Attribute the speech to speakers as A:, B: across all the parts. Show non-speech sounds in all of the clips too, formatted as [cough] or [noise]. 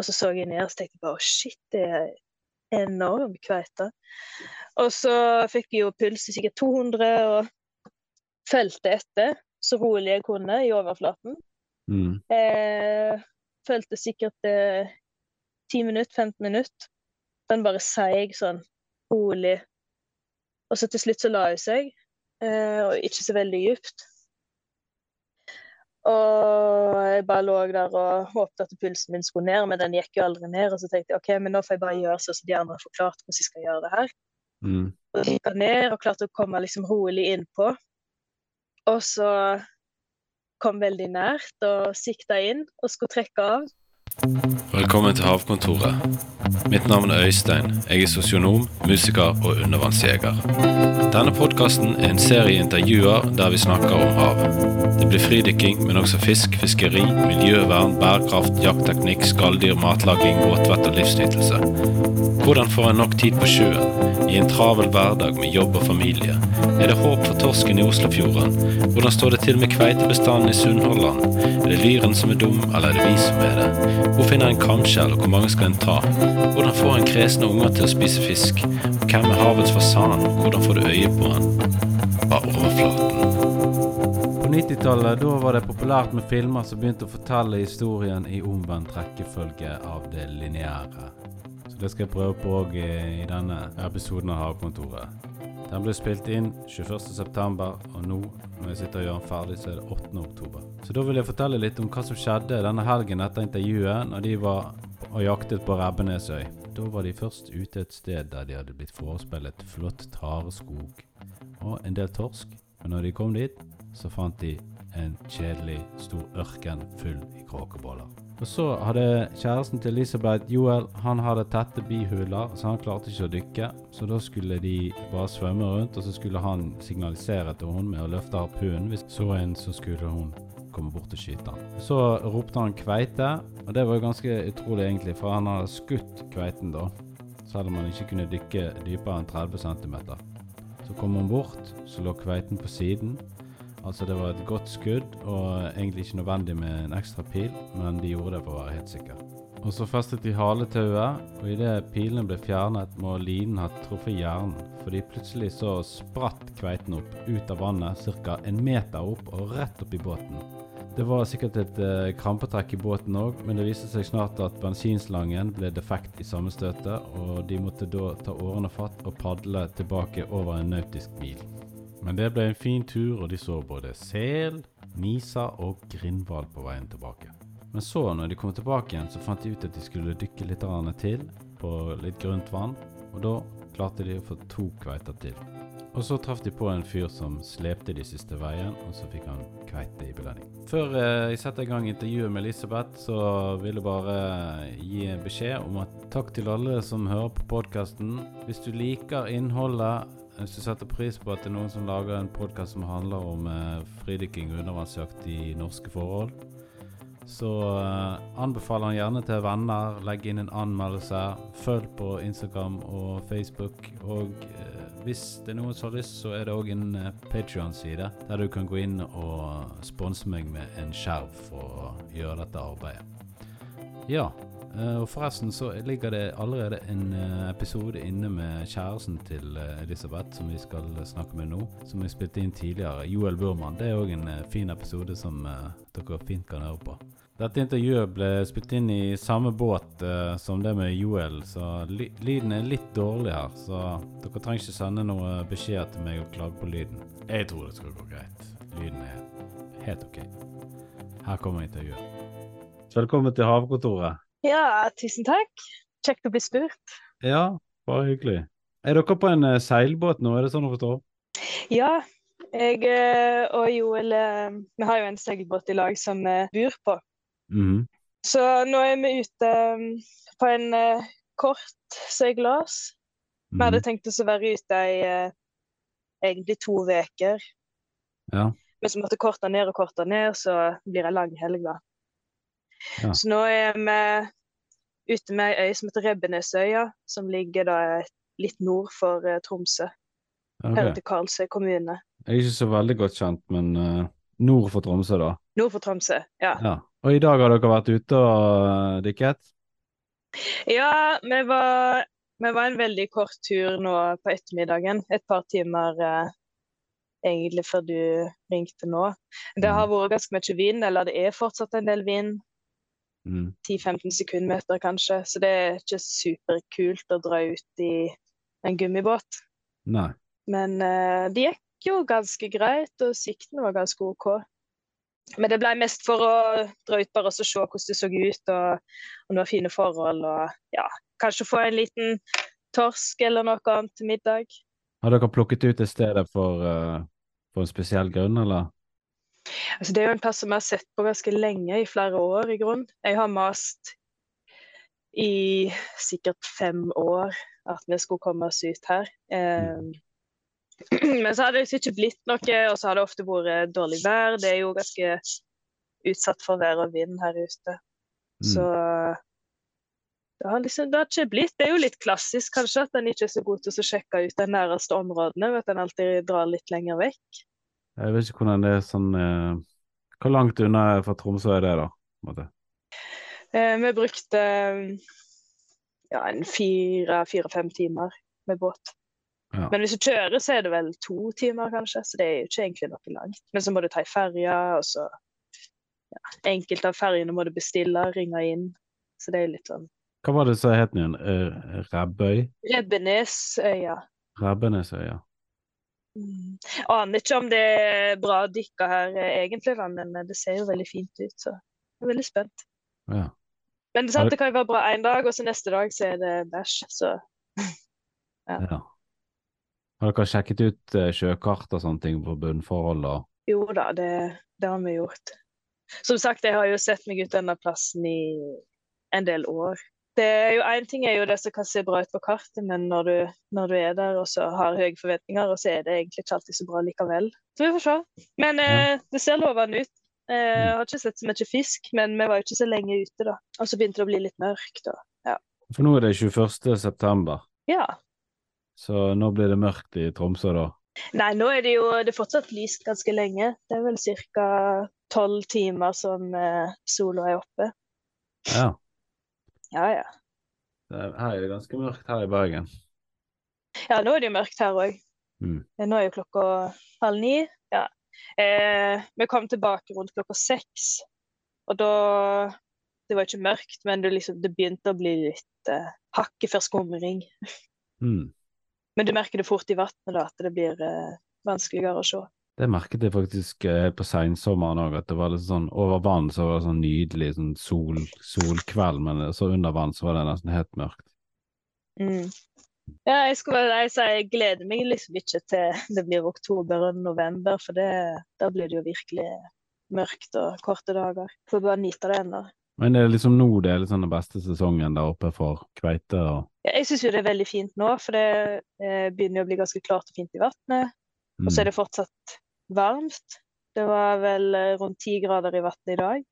A: Og så så jeg ned og tenkte bare shit, det er enorm kveite. Og så fikk jeg jo puls i sikkert 200 og fulgte etter så rolig jeg kunne i overflaten.
B: Mm.
A: Eh, følte sikkert eh, 10 minutter, 15 minutter. Den bare seig sånn rolig. Og så til slutt så la hun seg, eh, og ikke så veldig dypt. Og jeg bare lå der og håpet at pulsen min skulle ned, men den gikk jo aldri ned. Og så tenkte jeg OK, men nå får jeg bare gjøre sånn som de andre har forklart hvordan jeg skal gjøre det her.
B: Mm.
A: Og gikk ned og klarte å komme liksom rolig innpå. Og så kom veldig nært og sikta inn og skulle trekke av.
B: Velkommen til Havkontoret. Mitt navn er Øystein. Jeg er sosionom, musiker og undervannsjeger. Denne podkasten er en serie intervjuer der vi snakker om havet. Det blir fridykking, men også fisk, fiskeri, miljøvern, bærekraft, jaktteknikk, skalldyr, matlaging, båtvett og livsnytelse. Hvordan får en nok tid på sjøen, i en travel hverdag med jobb og familie? Er det håp for torsken i Oslofjorden? Hvordan står det til med kveitebestanden i Sunnhordland? Er det lyren som er dum, eller er det vi som er det? Hvor finner en kamskjell, og hvor mange skal en ta? Hvordan får en kresne unger til å spise fisk? Hvem er havets fasan, og hvordan får du øye på han? Bare overflaten. På 90-tallet var det populært med filmer som begynte å fortelle historien i omvendt rekkefølge av det lineære. Det skal jeg prøve på òg i denne episoden av Havkontoret. Den ble spilt inn 21.9, og nå når jeg sitter og gjør den ferdig, så er det 8.10. Så da vil jeg fortelle litt om hva som skjedde denne helgen etter intervjuet, når de var og jaktet på Rebbenesøy. Da var de først ute et sted der de hadde blitt forespeilet flott tareskog og en del torsk. Men når de kom dit, så fant de en kjedelig, stor ørken full i kråkeboller. Og så hadde kjæresten til Elisabeth, Joel, han hadde tette bihuler, så han klarte ikke å dykke. Så da skulle de bare svømme rundt, og så skulle han signalisere til henne med å løfte harpunen hvis så en, så skulle hun komme bort og skyte han. Så ropte han kveite, og det var jo ganske utrolig egentlig, for han hadde skutt kveiten da. Selv om han ikke kunne dykke dypere enn 30 cm. Så kom hun bort, så lå kveiten på siden. Altså det var et godt skudd, og egentlig ikke nødvendig med en ekstra pil, men de gjorde det for å være helt sikker. Og så festet de haletauet, og idet pilene ble fjernet, må linen ha truffet hjernen, fordi plutselig så spratt kveiten opp ut av vannet ca. en meter opp og rett opp i båten. Det var sikkert et eh, krampetrekk i båten òg, men det viste seg snart at bensinslangen ble defekt i sammenstøtet, og de måtte da ta årene fatt og padle tilbake over en nautisk mil. Men det ble en fin tur, og de så både sel, nisa og grindhval på veien tilbake. Men så, når de kom tilbake igjen, så fant de ut at de skulle dykke litt til på litt grunt vann, og da klarte de å få to kveiter til. Og så traff de på en fyr som slepte de siste veien, og så fikk han kveite i belønning. Før eh, jeg setter i gang intervjuet med Elisabeth, så vil jeg bare gi en beskjed om at takk til alle som hører på podkasten. Hvis du liker innholdet hvis du setter pris på at det er noen som lager en podkast som handler om eh, fridykking og undervannsjakt i norske forhold, så eh, anbefaler han gjerne til venner. Legg inn en anmeldelse. Følg på Instagram og Facebook. Og eh, hvis det er noen som har lyst, så er det òg en eh, Patrion-side der du kan gå inn og sponse meg med en skjerv for å gjøre dette arbeidet. Ja, og forresten så ligger det allerede en uh, episode inne med kjæresten til uh, Elisabeth, som vi skal snakke med nå, som vi spilte inn tidligere. Joel Burman. Det er òg en fin episode som dere fint kan høre på. Dette intervjuet ble spilt inn i samme båt som det med Joel, så ly lyden er litt dårlig her. Så dere trenger ikke sende noe beskjed til meg og klage på lyden. Jeg tror det skal gå greit. Lyden er helt ok. Her kommer intervjuet. Velkommen til Havkontoret.
A: Ja, tusen takk. Kjekt å bli spurt.
B: Ja, bare hyggelig. Er dere på en uh, seilbåt nå, er det sånn å forstå?
A: Ja, jeg uh, og Joel uh, vi har jo en seilbåt i lag som vi bor på.
B: Mm.
A: Så nå er vi ute på en kort seilas. Vi hadde mhm. tenkt oss å være ute i egentlig to uker.
B: Ja.
A: Men så måtte korte ned og korte ned, så blir det lang helg, da. Ja. Så nå er vi ute med ei øy som heter Rebbenesøya, som ligger da litt nord for uh, Tromsø. Okay. Her til Karlsøy kommune.
B: Jeg er ikke så veldig godt kjent, men uh, nord for Tromsø, da?
A: Nord for Tromsø, ja.
B: ja. Og i dag har dere vært ute og uh, dykket?
A: Ja, vi var, vi var en veldig kort tur nå på ettermiddagen. Et par timer eh, egentlig før du ringte nå. Det har vært ganske mye vind, eller det er fortsatt en del vind.
B: Mm.
A: 10-15 sekundmeter kanskje, så det er ikke superkult å dra ut i en gummibåt.
B: Nei.
A: Men uh, det gikk jo ganske greit, og sikten var ganske OK. Men det ble mest for å dra ut bare og se hvordan det så ut, og om det var fine forhold. Og ja, kanskje få en liten torsk eller noe annet til middag.
B: Har dere plukket ut et sted for, uh, for en spesiell grunn, eller?
A: Altså, det er jo en plass som jeg har sett på ganske lenge, i flere år i grunn. Jeg har mast i sikkert fem år at vi skulle komme oss ut her. Eh, [clears throat] men så har det ikke blitt noe, og så har det ofte vært dårlig vær. Det er jo ganske utsatt for vær og vind her ute. Så det har liksom det har ikke blitt Det er jo litt klassisk kanskje at en ikke er så god til å sjekke ut de næreste områdene, at en alltid drar litt lenger vekk.
B: Jeg vet ikke hvordan det er sånn eh, Hvor langt unna fra Tromsø er det, da?
A: Eh, vi brukte ja, en fire-fem timer med båt.
B: Ja.
A: Men hvis du kjører, så er det vel to timer, kanskje. Så det er jo ikke egentlig noe langt. Men så må du ta ei ferje, og så ja, Enkelte av ferjene må du bestille, ringe inn. Så det er litt sånn
B: Hva var det som het den igjen? Eh, Rebbøy?
A: Rebbenesøya.
B: Rebbenesøya.
A: Mm. Aner ikke om det er bra å dykke her egentlig, men det ser jo veldig fint ut. Så jeg er veldig spent.
B: Ja.
A: Men det, sant, det kan jo være bra én dag, og så neste dag så er det bæsj. Så [laughs]
B: ja. Har dere sjekket ut eh, sjøkart og sånne ting på bunnforhold? Og...
A: Jo da, det, det, har vi gjort. Som sagt, jeg har jo sett meg ut denne plassen i en del år. Én ting er jo det som kan se bra ut på kartet, men når du, når du er der og så har høye forventninger, og så er det egentlig ikke alltid så bra likevel. Så vi får se. Men eh, det ser lovende ut. Eh, jeg har ikke sett så mye fisk, men vi var jo ikke så lenge ute, da. Og så begynte det å bli litt mørkt. Og, ja.
B: For nå er det 21. september.
A: Ja.
B: Så nå blir det mørkt i Tromsø, da?
A: Nei, nå er det jo det er fortsatt lyst ganske lenge. Det er vel ca. tolv timer som eh, sola er oppe.
B: Ja.
A: Ja, ja.
B: Det, her er det ganske mørkt her i Bergen.
A: Ja, nå er det jo mørkt her òg.
B: Mm.
A: Nå er jo klokka halv ni. Ja. Eh, vi kom tilbake rundt klokka seks, og da Det var ikke mørkt, men det, liksom, det begynte å bli litt eh, hakket før skumring.
B: Mm.
A: Men du merker det fort i vannet, da, at det blir eh, vanskeligere å se.
B: Det merket jeg faktisk helt på seinsommeren òg, at det var litt sånn over vann så var det sånn nydelig sånn sol, solkveld, men så under vann så var det nesten helt mørkt.
A: Mm. Ja, jeg skulle jeg si jeg gleder meg liksom ikke til det blir oktober og november, for det, da blir det jo virkelig mørkt og korte dager. Får bare nyte det ennå.
B: Men er det liksom nå det er liksom den beste sesongen der oppe for kveite? og
A: ja, Jeg syns jo det er veldig fint nå, for det eh, begynner å bli ganske klart og fint i vannet. Mm. Og så er det fortsatt varmt. Det var vel eh, rundt ti grader i vannet i dag.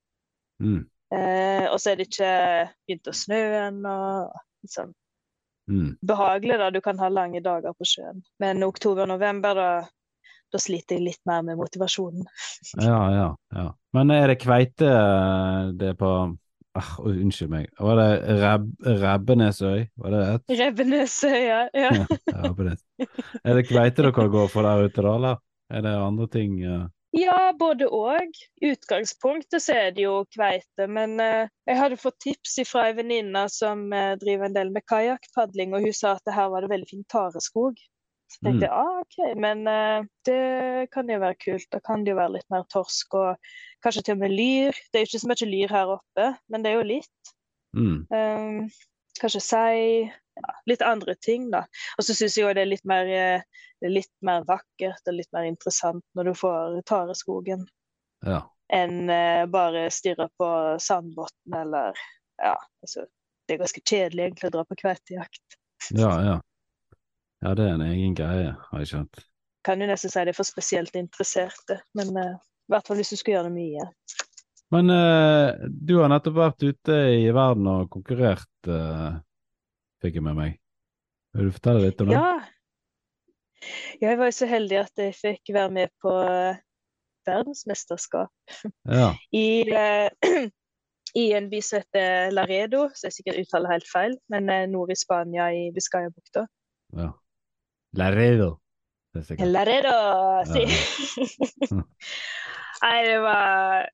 B: Mm.
A: Eh, og så er det ikke begynt å snø ennå. Liksom.
B: Mm.
A: Behagelig, da. Du kan ha lange dager på sjøen. Men oktober-november, da, da sliter jeg litt mer med motivasjonen. [laughs]
B: ja, ja, ja. Men er det kveite eh, det på ah, Unnskyld meg, var det Reb, Rebbenesøy? Var det det?
A: Rebbenesøy, ja. ja.
B: ja Er det kveite dere går for der ute, da, eller? Er det andre ting? Uh...
A: Ja, både. I utgangspunktet så er det jo kveite, men uh, jeg hadde fått tips fra ei venninne som uh, driver en del med kajakkpadling, og hun sa at det her var det veldig fin tareskog. Så tenkte jeg ah, OK, men uh, det kan jo være kult. Da kan det jo være litt mer torsk og kanskje til og med lyr. Det er jo ikke så mye lyr her oppe, men det er jo litt.
B: Mm.
A: Um, kanskje si Ja, litt andre ting, da. Og så syns jeg òg det er litt mer, eh, litt mer vakkert og litt mer interessant når du får tareskogen,
B: ja.
A: enn uh, bare stirre på sandbunnen eller Ja, altså. Det er ganske kjedelig egentlig å dra på kveitejakt.
B: Ja, ja. Ja, det er en egen greie, har jeg skjønt.
A: Kan jo nesten si det er for spesielt interesserte, men uh, i hvert fall hvis du skal gjøre det mye.
B: Men uh, du har nettopp vært ute i verden og konkurrert, uh, fikk jeg med meg. Vil du fortelle litt om det?
A: Ja. Jeg var jo så heldig at jeg fikk være med på verdensmesterskap
B: ja.
A: i [clears throat] i en by som heter Laredo, så jeg sikkert uttaler helt feil, men eh, nord i Spania, i Biscayabukta.
B: Ja. Laredo.
A: Laredo, si!
B: Ja. [laughs]
A: Nei, det var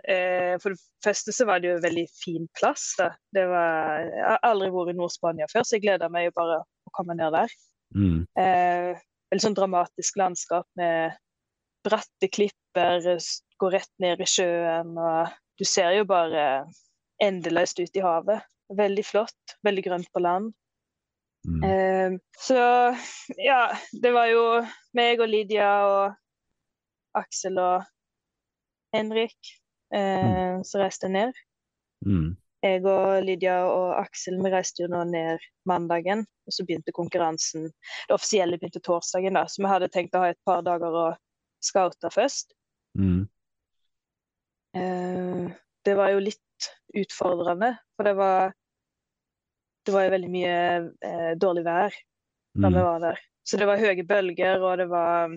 A: eh, For det første så var det jo en veldig fin plass, da. Det var, jeg har aldri vært i Nord-Spania før, så jeg gleder meg jo bare å komme ned der.
B: Mm.
A: Eh, veldig sånn dramatisk landskap med bratte klipper, går rett ned i sjøen, og du ser jo bare endeløst ut i havet. Veldig flott, veldig grønt på land.
B: Mm.
A: Eh, så ja, det var jo meg og Lydia og Aksel og Henrik eh, så reiste ned.
B: Mm.
A: Jeg og Lydia og Aksel vi reiste jo nå ned mandagen, og så begynte konkurransen. Det offisielle begynte torsdagen, da, så vi hadde tenkt å ha et par dager å scoute først.
B: Mm.
A: Eh, det var jo litt utfordrende, for det var det var jo veldig mye eh, dårlig vær da vi
B: Mm.
A: var der. Så det var høye bølger, og det var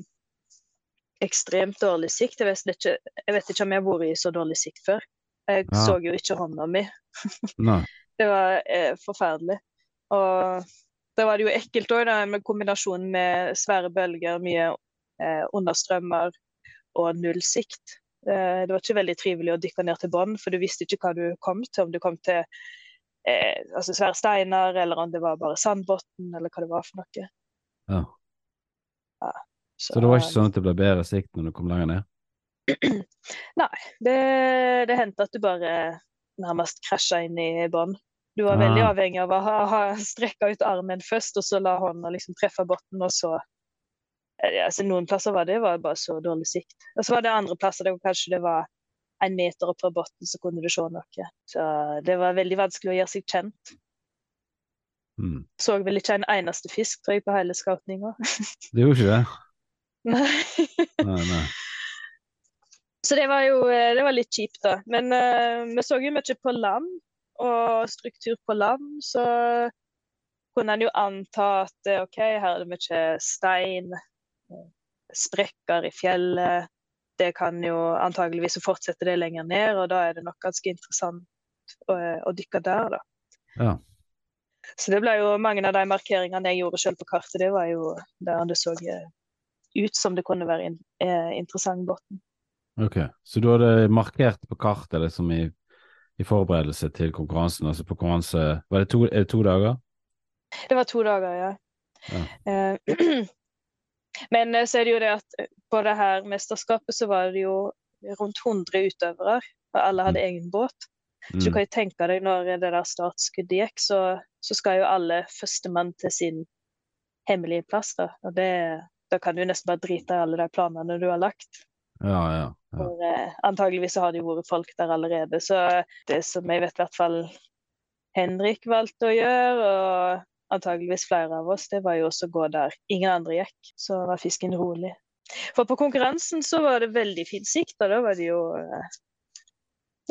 A: ekstremt dårlig sikt. Jeg vet ikke, jeg vet ikke om jeg har vært i så dårlig sikt før. Jeg
B: Ja.
A: så jo ikke hånda mi. [laughs] Det var eh, forferdelig. Og da var det jo ekkelt òg, med kombinasjonen med svære bølger, mye eh, understrømmer og null sikt. Eh, det var ikke veldig trivelig å dykke ned til bånn, for du visste ikke hva du kom til. Om du kom til eh, altså svære steiner, eller om det var bare sandbotn, eller hva det var for noe.
B: Ja.
A: Så,
B: Så det var ikke sånn at det ble bedre sikt når du kom lenger ned? [clears throat]
A: Nei, det, det hendte at du bare nærmest krasja inn i bånn. Du var veldig
B: Ah.
A: avhengig av å ha, ha strekka ut armen først, og så la hånda liksom treffe bunnen, og så Eh, altså, Noen plasser var det var bare så dårlig sikt. Og så var det andre plasser der kanskje det var en meter opp fra bunnen, så kunne du se noe. Så det var veldig vanskelig å gjøre seg kjent.
B: Mm.
A: Så vel ikke en eneste fisk, tror jeg, på hele scoutninga. [laughs]
B: Det gjorde ikke det?
A: Nei.
B: Nei, nei. [laughs]
A: Så det var jo eh, det var litt kjipt, da. Men uh, vi så jo mye på land, og struktur på land, så kunne en jo anta at eh, OK, her er det mye stein, sprekker i fjellet. Det kan jo antageligvis fortsette det lenger ned, og da er det nok ganske interessant å, å dykke der, da.
B: Ja.
A: Så det ble jo mange av de markeringene jeg gjorde selv på kartet, det var jo der det så ut som det kunne være en eh, interessant botn.
B: Ok, så du hadde markert på kartet liksom i, i forberedelse til konkurransen, altså på konkurranse Var det to, det to dager?
A: Det var to dager, ja. Eh, [clears throat] Men eh, så er det jo det at eh, på det her mesterskapet så var det jo rundt 100 utøvere, og alle hadde egen båt. Så du
B: Mm.
A: kan jo tenke deg når det der startskuddet gikk, så, så skal jo alle førstemann til sin hemmelige plass, da. Og det, da kan du nesten bare drite i alle de planene du har lagt.
B: Ja, ja. ja.
A: For eh, antageligvis så har det jo vært folk der allerede. Så det som jeg vet i hvert fall Henrik valgte å gjøre, og antageligvis flere av oss, det var jo også å gå der ingen andre gikk. Så var fisken rolig. For på konkurransen så var det veldig fin sikt, og da var det jo eh,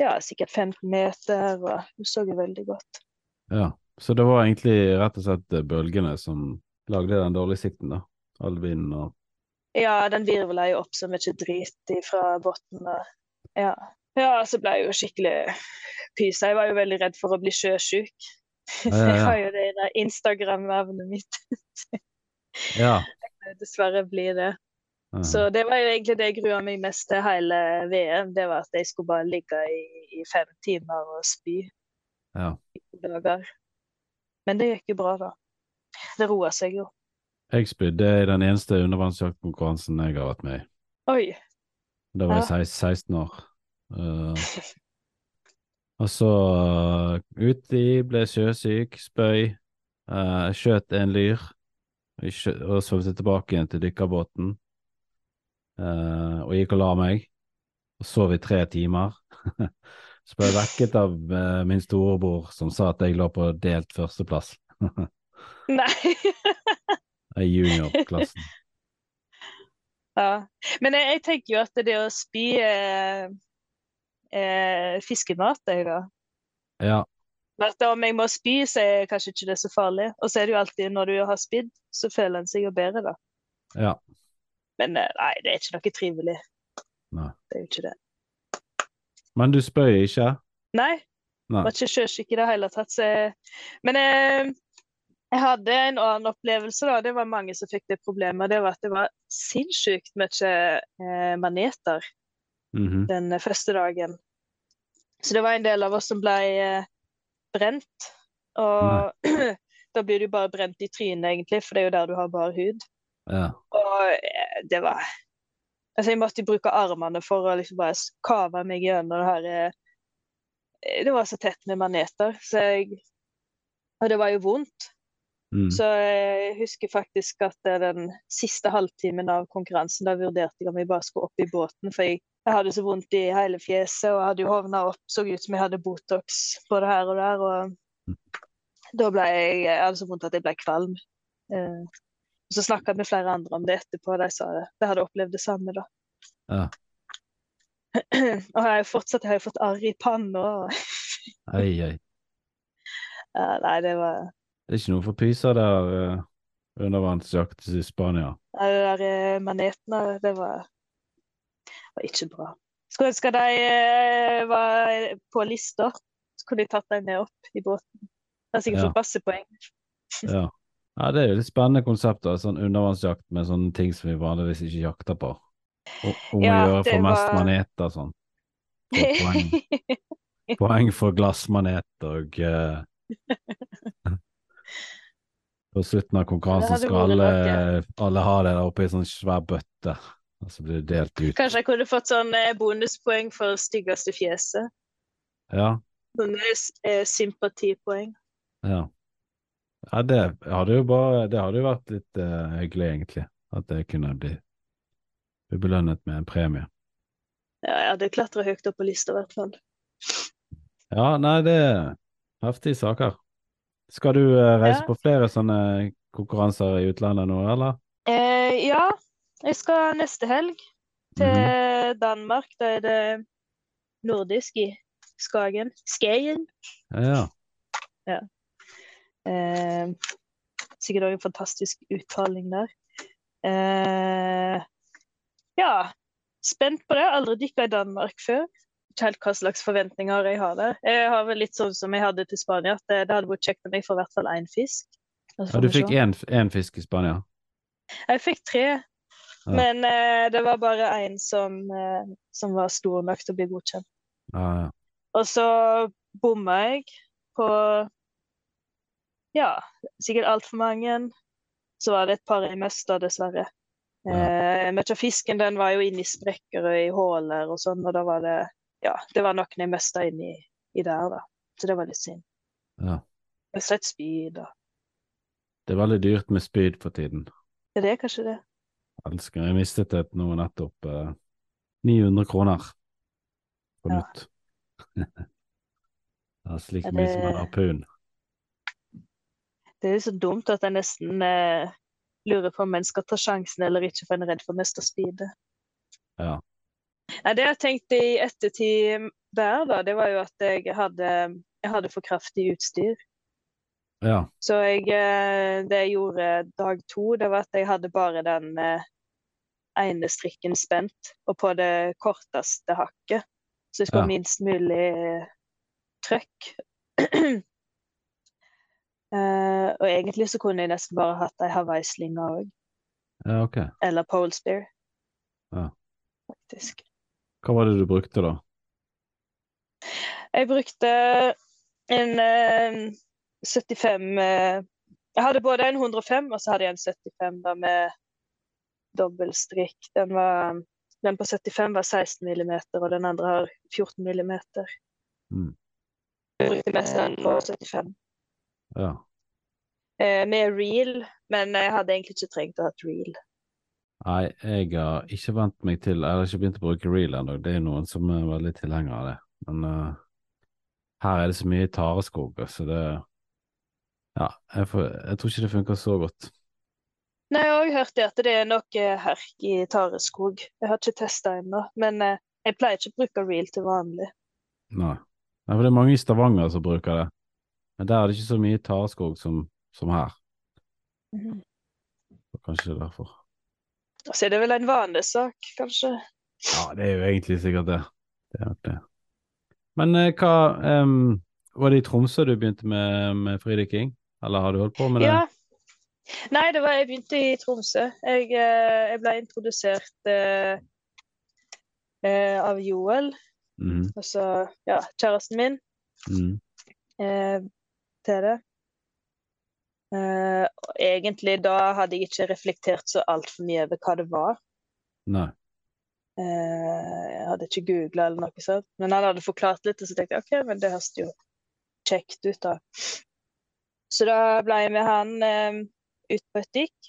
A: ja, sikkert 15 meter, og du så jo veldig godt.
B: ja. Så det var egentlig rett og slett bølgene som lagde den dårlige sikten, da? All vinden og
A: Ja, den virvla jo opp så mye drit fra bunnen. Ja. ja, så ble jeg jo skikkelig pysa. Jeg var jo veldig redd for å bli sjøsjuk.
B: Ja, ja. [laughs]
A: Jeg har jo det i det Instagram-navnet mitt. [laughs]
B: Ja.
A: Dessverre blir det. Så det var jo egentlig det jeg grua meg mest til hele VM. Det var at jeg skulle bare ligge i, i fem timer og spy
B: ja.
A: i dager. Men det gikk jo bra, da. Det roa seg jo.
B: Jeg spydde i den eneste undervannsjaktkonkurransen jeg har vært med i.
A: Oi.
B: Da var jeg 16 år. Uh, [laughs] og så uh, uti, ble sjøsyk, spøy, uh, skjøt en lyr og skjø- og svømte tilbake igjen til dykkerbåten. Uh, og gikk og la meg, og sov i tre timer. [laughs] så ble jeg vekket av uh, min storebror som sa at jeg lå på delt førsteplass [laughs]
A: Nei.
B: I juniorklassen. [laughs]
A: Ja. Men jeg, jeg tenker jo at det å spy eh, eh, fiskemat, jeg da.
B: Ja,
A: At om jeg må spy, så er kanskje ikke det så farlig. Og så er det jo alltid når du har spydd, så føler en seg jo bedre, da.
B: ja.
A: Men eh, nei, det er ikke noe trivelig.
B: Nei.
A: Det er jo ikke det.
B: Men du spør ikke?
A: Nei,
B: Nei.
A: var ikke sjøsyk i det hele tatt. Så men jeg, jeg hadde en annen opplevelse, da. Det var mange som fikk det problemet. Det var at det var sinnssykt mye eh, maneter
B: Mhm.
A: den første dagen. Så det var en del av oss som ble eh, brent. Og [clears throat] da blir du bare brent i trynet, egentlig, for det er jo der du har bar hud.
B: Ja.
A: Og eh, det var Altså, jeg måtte bruke armene for å liksom bare kave meg gjennom det her eh, Det var så tett med maneter, så jeg Og det var jo vondt.
B: Mm.
A: Så jeg husker faktisk at det er den siste halvtimen av konkurransen, da vurderte jeg om jeg bare skulle opp i båten. For jeg, jeg hadde så vondt i hele fjeset og hadde jo hovna opp. Så ut som jeg hadde Botox både her og der. Og da ble jeg, jeg hadde så vondt at jeg ble kvalm. Eh, og så snakka jeg med flere andre om det etterpå. og De sa det. De hadde opplevd det samme, da.
B: Ja. [clears throat]
A: og jeg har fortsatt jeg har fått arr i panna.
B: Ei, ei. [laughs]
A: Ja, nei, det var
B: Det er ikke noe for pyser der uh, undervannsjakt i Spania.
A: Nei, det der uh, manetene, det var, var ikke bra. Skulle ønske de uh, var på lista, så kunne de tatt dem med opp i båten. Det er sikkert
B: Ja.
A: fått masse poeng. [laughs]
B: Ja. ja, det er jo litt spennende konsept. Sånn undervannsjakt med sånne ting som vi vanligvis ikke jakter på. Om å
A: Ja,
B: gjøre for mest
A: var-
B: maneter sånn. Poeng. [laughs] Poeng for glassmanet og eh, [laughs] På slutten av konkurransen skal alle, alle ha det der oppe i sånn svær bøtte, og så blir det delt ut.
A: Kanskje jeg kunne fått sånn eh, bonuspoeng for styggeste fjeset.
B: Ja,
A: Sånne eh, sympatipoeng.
B: ja. Ja, det hadde bare Det hadde jo vært litt uh, hyggelig, egentlig. At det kunne bli, bli belønnet med en premie.
A: Ja, jeg hadde klatra høyt opp på lista, i hvert fall.
B: Ja, nei, det er heftige saker. Skal du eh, reise
A: Ja.
B: på flere sånne konkurranser i utlandet nå, eller?
A: Eh, ja, jeg skal neste helg til
B: Mhm.
A: Danmark. Da er det nordisk i Skagen. Skagen.
B: Ja.
A: Eh, sikkert også en fantastisk uttaling der. Eh, ja, spent på det. Aldri dykka i Danmark før. Ikke helt hva slags forventninger jeg har der. Jeg har vel litt sånn som jeg hadde til Spania, at det, det hadde vært kjekt om jeg får i hvert fall én fisk.
B: Ja, du fikk én fisk i Spania?
A: Jeg fikk tre, men eh, det var bare én som, eh, som var stor nok til å bli godkjent.
B: Ja, ja.
A: Og så bomma jeg på ja, sikkert altfor mange. Så var det et par jeg mista, dessverre. Eh, Mye av fisken den var jo inni sprekker og i huller og sånn, og da var det ja, det var noen jeg mista inni i der, da. Så det var litt synd.
B: ja.
A: Har sett spyd og
B: Det er veldig dyrt med spyd for tiden.
A: Ja, det er kanskje det?
B: Elsker. Jeg mistet et nå nettopp. Eh, 900 kroner på
A: Ja.
B: nytt. [laughs] det er slik
A: Ja,
B: mye som en harpun.
A: Det er så dumt at jeg nesten eh, lurer på om en skal ta sjansen eller ikke, for en er redd for å miste speedet.
B: Ja.
A: Nei, det jeg tenkte i ettertid der, da, det var jo at jeg hadde, jeg hadde for kraftig utstyr.
B: Ja.
A: Så jeg, eh, det jeg gjorde dag to, det var at jeg hadde bare den eh, ene strikken spent, og på det korteste hakket. Så jeg skulle
B: Ja.
A: minst mulig eh, trøkk. uh, [clears throat] og egentlig så kunne jeg nesten bare hatt ei hawaiislinge òg,
B: ja, okay.
A: eller pole spear.
B: Ja.
A: Faktisk.
B: Hva var det du brukte da?
A: Jeg brukte en eh, 75 eh, Jeg hadde både en 105 og så hadde jeg en 75 da med dobbeltstrikk. Den, var, den på 75 var 16 millimeter, og den andre har 14 millimeter.
B: Mm.
A: Jeg brukte mest den på 75.
B: Ja.
A: Eh, med reel, men jeg hadde egentlig ikke trengt å ha et reel.
B: Nei, jeg har ikke vent meg til Jeg har ikke begynt å bruke reel ennå. Det er noen som er veldig tilhenger av det. Men uh, her er det så mye tareskog, så det Ja, jeg, får, jeg tror ikke det funker så godt.
A: Nei, jeg har òg hørt at det er noe herk i tareskog. Jeg har ikke testa ennå, men uh, jeg pleier ikke å bruke reel til vanlig.
B: Nei. Nei, for det er mange i Stavanger som bruker det. Men der er det ikke så mye tareskog som, som her. Så Kanskje det er derfor.
A: Så er det vel en vanesak, kanskje.
B: Ja, det er jo egentlig sikkert det. Det er nok det. Men eh, hva um, Var det i Tromsø du begynte med, med fridykking? Eller har du holdt på med det?
A: Ja. Nei, det var, jeg begynte i Tromsø. Jeg, eh, jeg ble introdusert eh, eh, av Joel,
B: mm.
A: altså ja, kjæresten min,
B: mm.
A: eh, til det. Og egentlig da hadde jeg ikke reflektert så altfor mye over hva det var.
B: Nei.
A: Uh, jeg hadde ikke googla eller noe sånt. Men han hadde forklart litt, og så tenkte jeg OK, men det høres jo kjekt ut, da. Så da ble jeg med han eh, ut på et dykk.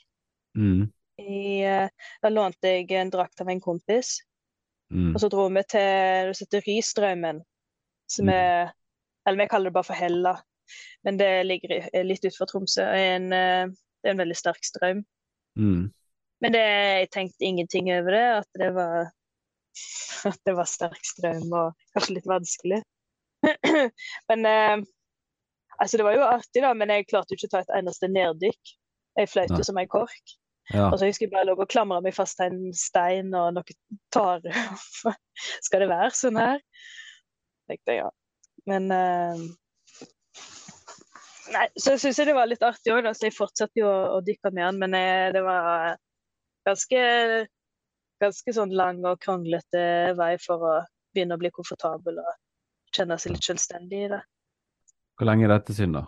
A: Mm. Eh, da lånte jeg en drakt av en kompis,
B: Mm.
A: og så dro vi til det som heter Rystraumen. Som
B: Mm.
A: er Eller vi kaller det bare for Hella, men det ligger er litt utenfor Tromsø. En, eh, det er en veldig sterk strøm.
B: Mm.
A: Men det, jeg tenkte ingenting over det, at det var [laughs] at det var sterk strøm og kanskje litt vanskelig. [clears throat] men eh, altså det var jo artig, da, men jeg klarte jo ikke å ta et eneste neddykk. Jeg fløyt jo som ei kork.
B: Ja.
A: Og så husker jeg bare lå og klamra meg fast til en stein og noe tare. [laughs] Skal det være sånn her? Tenkte jeg, ja. Men eh, Nei, så syns jeg det var litt artig òg, så jeg fortsatte jo å, å dykke med han. Men jeg, det var ganske, ganske sånn lang og kronglete vei for å begynne å bli komfortabel og kjenne seg litt selvstendig i det.
B: Hvor lenge er dette siden, da?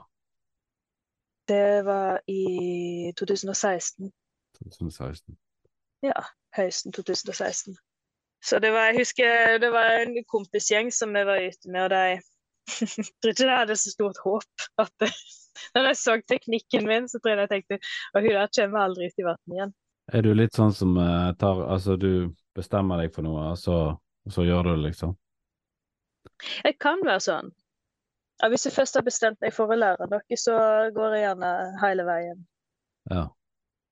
A: Det var i 2016.
B: 2016.
A: Ja, høsten 2016. Så det var, jeg husker det var en kompisgjeng som vi var ute med, og de jeg [laughs] tror ikke jeg hadde så stort håp. At [laughs] når jeg så teknikken min, så tror jeg jeg tenkte at hun der kommer aldri ut i vannet igjen.
B: Er du litt sånn som eh, tar Altså, du bestemmer deg for noe, og så, så gjør du det, liksom?
A: Jeg kan være sånn. Ja, hvis jeg først har bestemt meg for å lære noe, så går jeg gjerne hele veien.
B: Ja.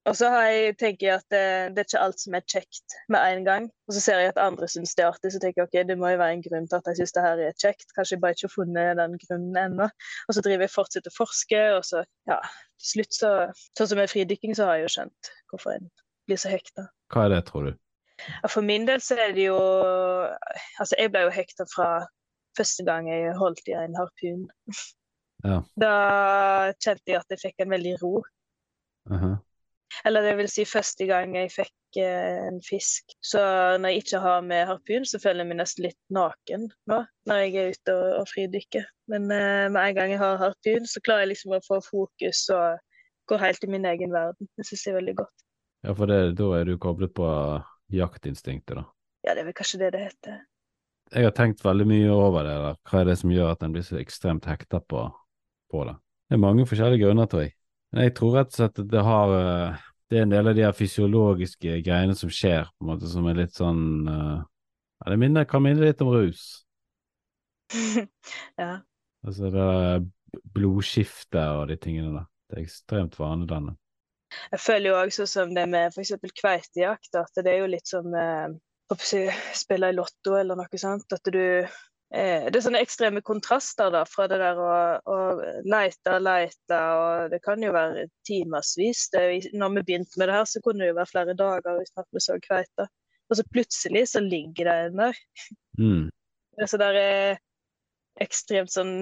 A: Og så har jeg, tenker jeg at det, det er ikke alt som er kjekt med en gang. Og så ser jeg at andre syns det er artig, så tenker jeg ok, det må jo være en grunn til at jeg syns det her er kjekt. Kanskje jeg bare ikke har funnet den grunnen ennå. Og så driver jeg fortsatt å forske, og så, ja, til slutt så Sånn som med fridykking, så har jeg jo skjønt hvorfor en blir så hekta.
B: Hva er det, tror du?
A: For min del så er det jo Altså, jeg ble jo hekta fra første gang jeg holdt i en harpun.
B: Ja.
A: Da kjente jeg at jeg fikk en veldig ro.
B: Mhm.
A: Eller det vil si første gang jeg fikk eh, en fisk. Så når jeg ikke har med harpun, så føler jeg meg nesten litt naken nå, når jeg er ute og, og fridykker. Men eh, med en gang jeg har harpun, så klarer jeg liksom å få fokus og går helt i min egen verden. Det syns jeg er veldig godt.
B: Ja, for det, da er du koblet på jaktinstinktet, da.
A: Ja, det er vel kanskje det det heter.
B: Jeg har tenkt veldig mye over det, da. hva er det som gjør at en blir så ekstremt hekta på, på det. Det er mange forskjellige grunner, tror jeg. Men jeg tror rett og slett at det har eh, Det er en del av de her fysiologiske greiene som skjer, på en måte, som er litt sånn uh, ja, Det minner, kan minne litt om rus. [laughs]
A: ja.
B: Altså det der blodskiftet og de tingene der. Det er ekstremt vanedannende.
A: Jeg føler jo òg sånn som det med f.eks. kveitejakt, at det er jo litt som eh, å spille i Lotto eller noe sånt. At du eh, Det er sånne ekstreme kontraster da, fra det der å, å leite og leite, og det kan jo være timevis. Når vi begynte med det her, så kunne det jo være flere dager uten at vi så kveite. Og så plutselig så ligger det en der.
B: Mm.
A: Det er så der eh, ekstremt sånn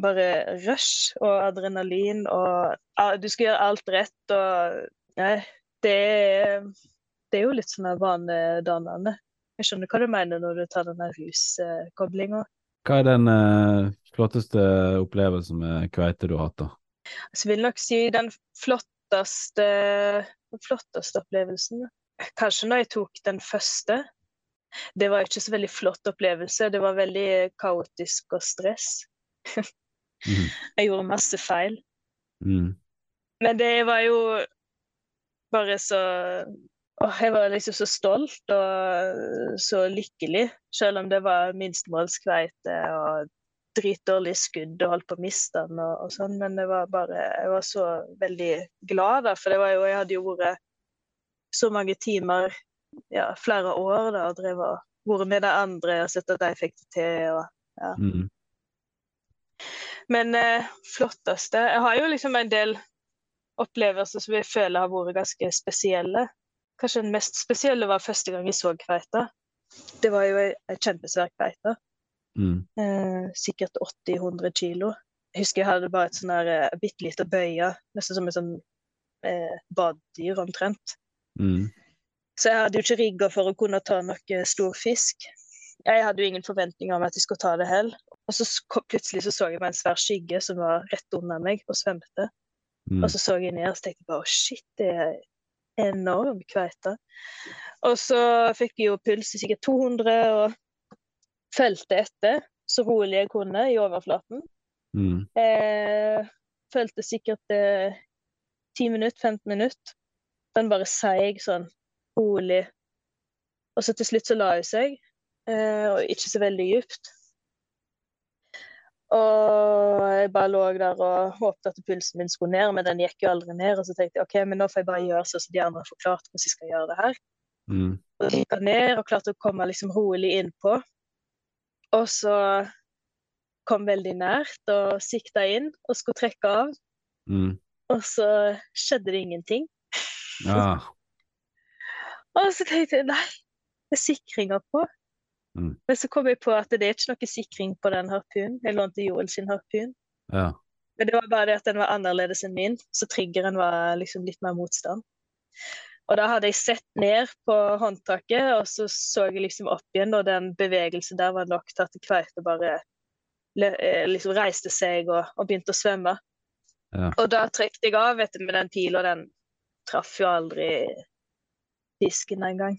A: bare rush og adrenalin og ja, Du skal gjøre alt rett og Nei, det er, det er jo litt sånn vanedannende. Jeg skjønner hva du mener når du tar den ruskoblinga.
B: Hva er den eh, flotteste opplevelsen med kveite du har hatt, da?
A: Jeg vil nok si den flotteste, den flotteste opplevelsen. Kanskje når jeg tok den første. Det var ikke så veldig flott opplevelse. Det var veldig kaotisk og stress.
B: Mhm. [laughs]
A: Jeg gjorde masse feil.
B: Mm.
A: Men det var jo bare så Åh, jeg var liksom så stolt og så lykkelig, selv om det var minstemålskveite og dritdårlig skudd og holdt på å miste den og, og sånn. Men det var bare Jeg var så veldig glad, da, for det var jo Jeg hadde jo vært så mange timer, ja, flere år, da, og drev og vært med de andre og sett at de fikk det til. og
B: Mm.
A: Men eh, flotteste Jeg har jo liksom en del opplevelser som jeg føler har vært ganske spesielle. Kanskje den mest spesielle var første gang jeg så kveita. Det var jo ei kjempesvær kveite.
B: Mm.
A: Eh, sikkert 80-100 kilo. Jeg husker jeg hadde bare et sånn der eh, bitte lite bøye, nesten som et sånn eh, badedyr omtrent.
B: Mm.
A: Så jeg hadde jo ikke rigga for å kunne ta noe stor fisk. Jeg hadde jo ingen forventninger om at jeg skulle ta det heller. Og så plutselig så, så jeg meg en svær skygge som var rett under meg og svømte.
B: Mm.
A: Og så så jeg ned og tenkte bare å shit, det er enorm kveite. Og så fikk jeg jo puls i sikkert 200 og fulgte etter så rolig jeg kunne i overflaten.
B: Mm.
A: Eh, fulgte sikkert eh, 10 minutter, 15 minutter. Den bare seig sånn rolig. Og så til slutt så la hun seg, eh, og ikke så veldig dypt. Og jeg bare lå der og håpet at pulsen min skulle ned, men den gikk jo aldri ned. Og så tenkte jeg OK, men nå får jeg bare gjøre sånn som de andre har forklart hvordan jeg skal gjøre det her.
B: Mm.
A: Og gikk ned og klarte å komme liksom rolig innpå. Og så kom veldig nært og sikta inn og skulle trekke av.
B: Mm.
A: Og så skjedde det ingenting.
B: Ja. [laughs]
A: Og så tenkte jeg nei, det er sikringer på.
B: Mm.
A: Men så kom jeg på at det er ikke noe sikring på den harpunen. Jeg lånte Joel sin harpun.
B: ja.
A: Men det var bare det at den var annerledes enn min, så triggeren var liksom litt mer motstand. Og da hadde jeg sett ned på håndtaket, og så så jeg liksom opp igjen, og den bevegelsen der var nok til at kveite bare eh, liksom reiste seg og, og begynte å svømme.
B: Ja.
A: Og da trekte jeg av vet du, med den pila, den traff jo aldri fisken engang.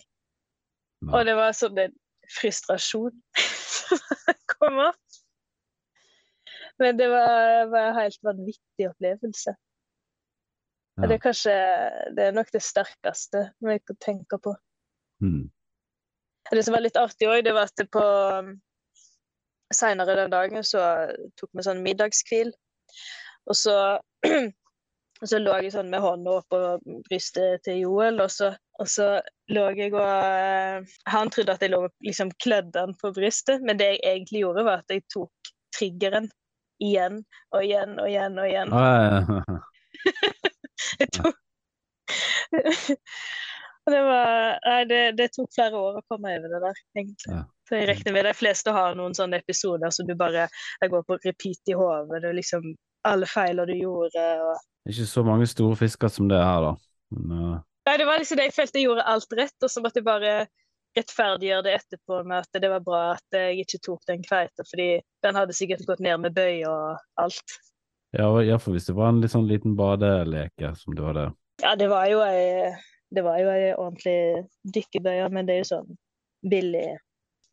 B: Nei.
A: Og det var sånn en frustrasjon som [laughs] kom opp. Men det var, var en helt vanvittig opplevelse.
B: Ja.
A: Det er kanskje det er nok det sterkeste jeg kan tenke på.
B: Mm.
A: Det som var litt artig òg, det var at det på Seinere den dagen så tok vi sånn middagskvil. Og så, [clears throat] og så lå jeg sånn med hånda oppå brystet til Joel, og så, og så lå jeg og eh, Han trodde at jeg lå og liksom klødde han på brystet, men det jeg egentlig gjorde, var at jeg tok triggeren igjen og igjen og igjen og igjen. [laughs] Jeg tok det var Nei, det, det tok flere år å komme over det der, egentlig.
B: Ja.
A: Så jeg regner med de fleste har noen sånne episoder som du bare jeg går på repeat i hodet. Det er liksom alle feiler du gjorde og
B: Ikke så mange store fisker som det her, da. Men, uh,
A: Nei, det var liksom det jeg følte jeg gjorde alt rett, og så måtte jeg bare rettferdiggjøre det etterpå med at det var bra at jeg ikke tok den kveita, fordi den hadde sikkert gått ned med bøy og alt.
B: ja, for hvis det var en litt sånn liten badeleke som du hadde.
A: Ja, det var jo ei det var jo ei ordentlig dykkebøye, men det er jo sånn billig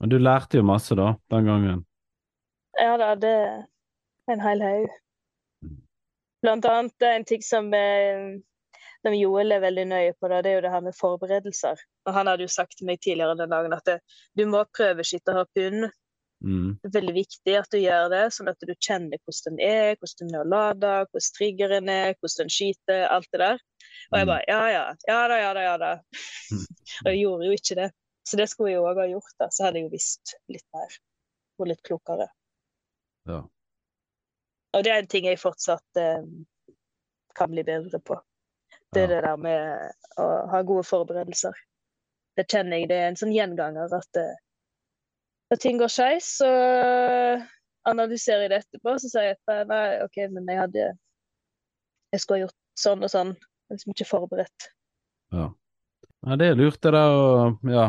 B: Men du lærte jo masse, da, den gangen.
A: Ja da, det en hel haug.
B: Mm.
A: Blant annet en ting som, eh, som Joel er veldig nøye på, da, det er jo det her med forberedelser. Og han hadde jo sagt til meg tidligere den dagen at det, du må prøveskyte harpun.
B: Mm.
A: Det er veldig viktig at du gjør det, sånn at du kjenner hvordan den er, hvordan den er å lade, hvordan triggeren er, hvordan den skyter, alt det der. Og jeg
B: Mm.
A: bare ja ja, ja da, ja da, ja da. [laughs] Og jeg gjorde jo ikke det. Så det skulle jeg òg ha gjort, da. Så hadde jeg jo visst litt mer. Og litt klokere.
B: Ja.
A: Og det er en ting jeg fortsatt eh, kan bli bedre på. Det er det der med å ha gode forberedelser. Det kjenner jeg det er en sånn gjenganger at eh, når ting går skeis, så analyserer jeg det etterpå. Så sier jeg at nei, OK, men jeg hadde Jeg skulle ha gjort sånn og sånn. Jeg er Liksom ikke forberedt.
B: Ja. ja, det er lurt det der å ja,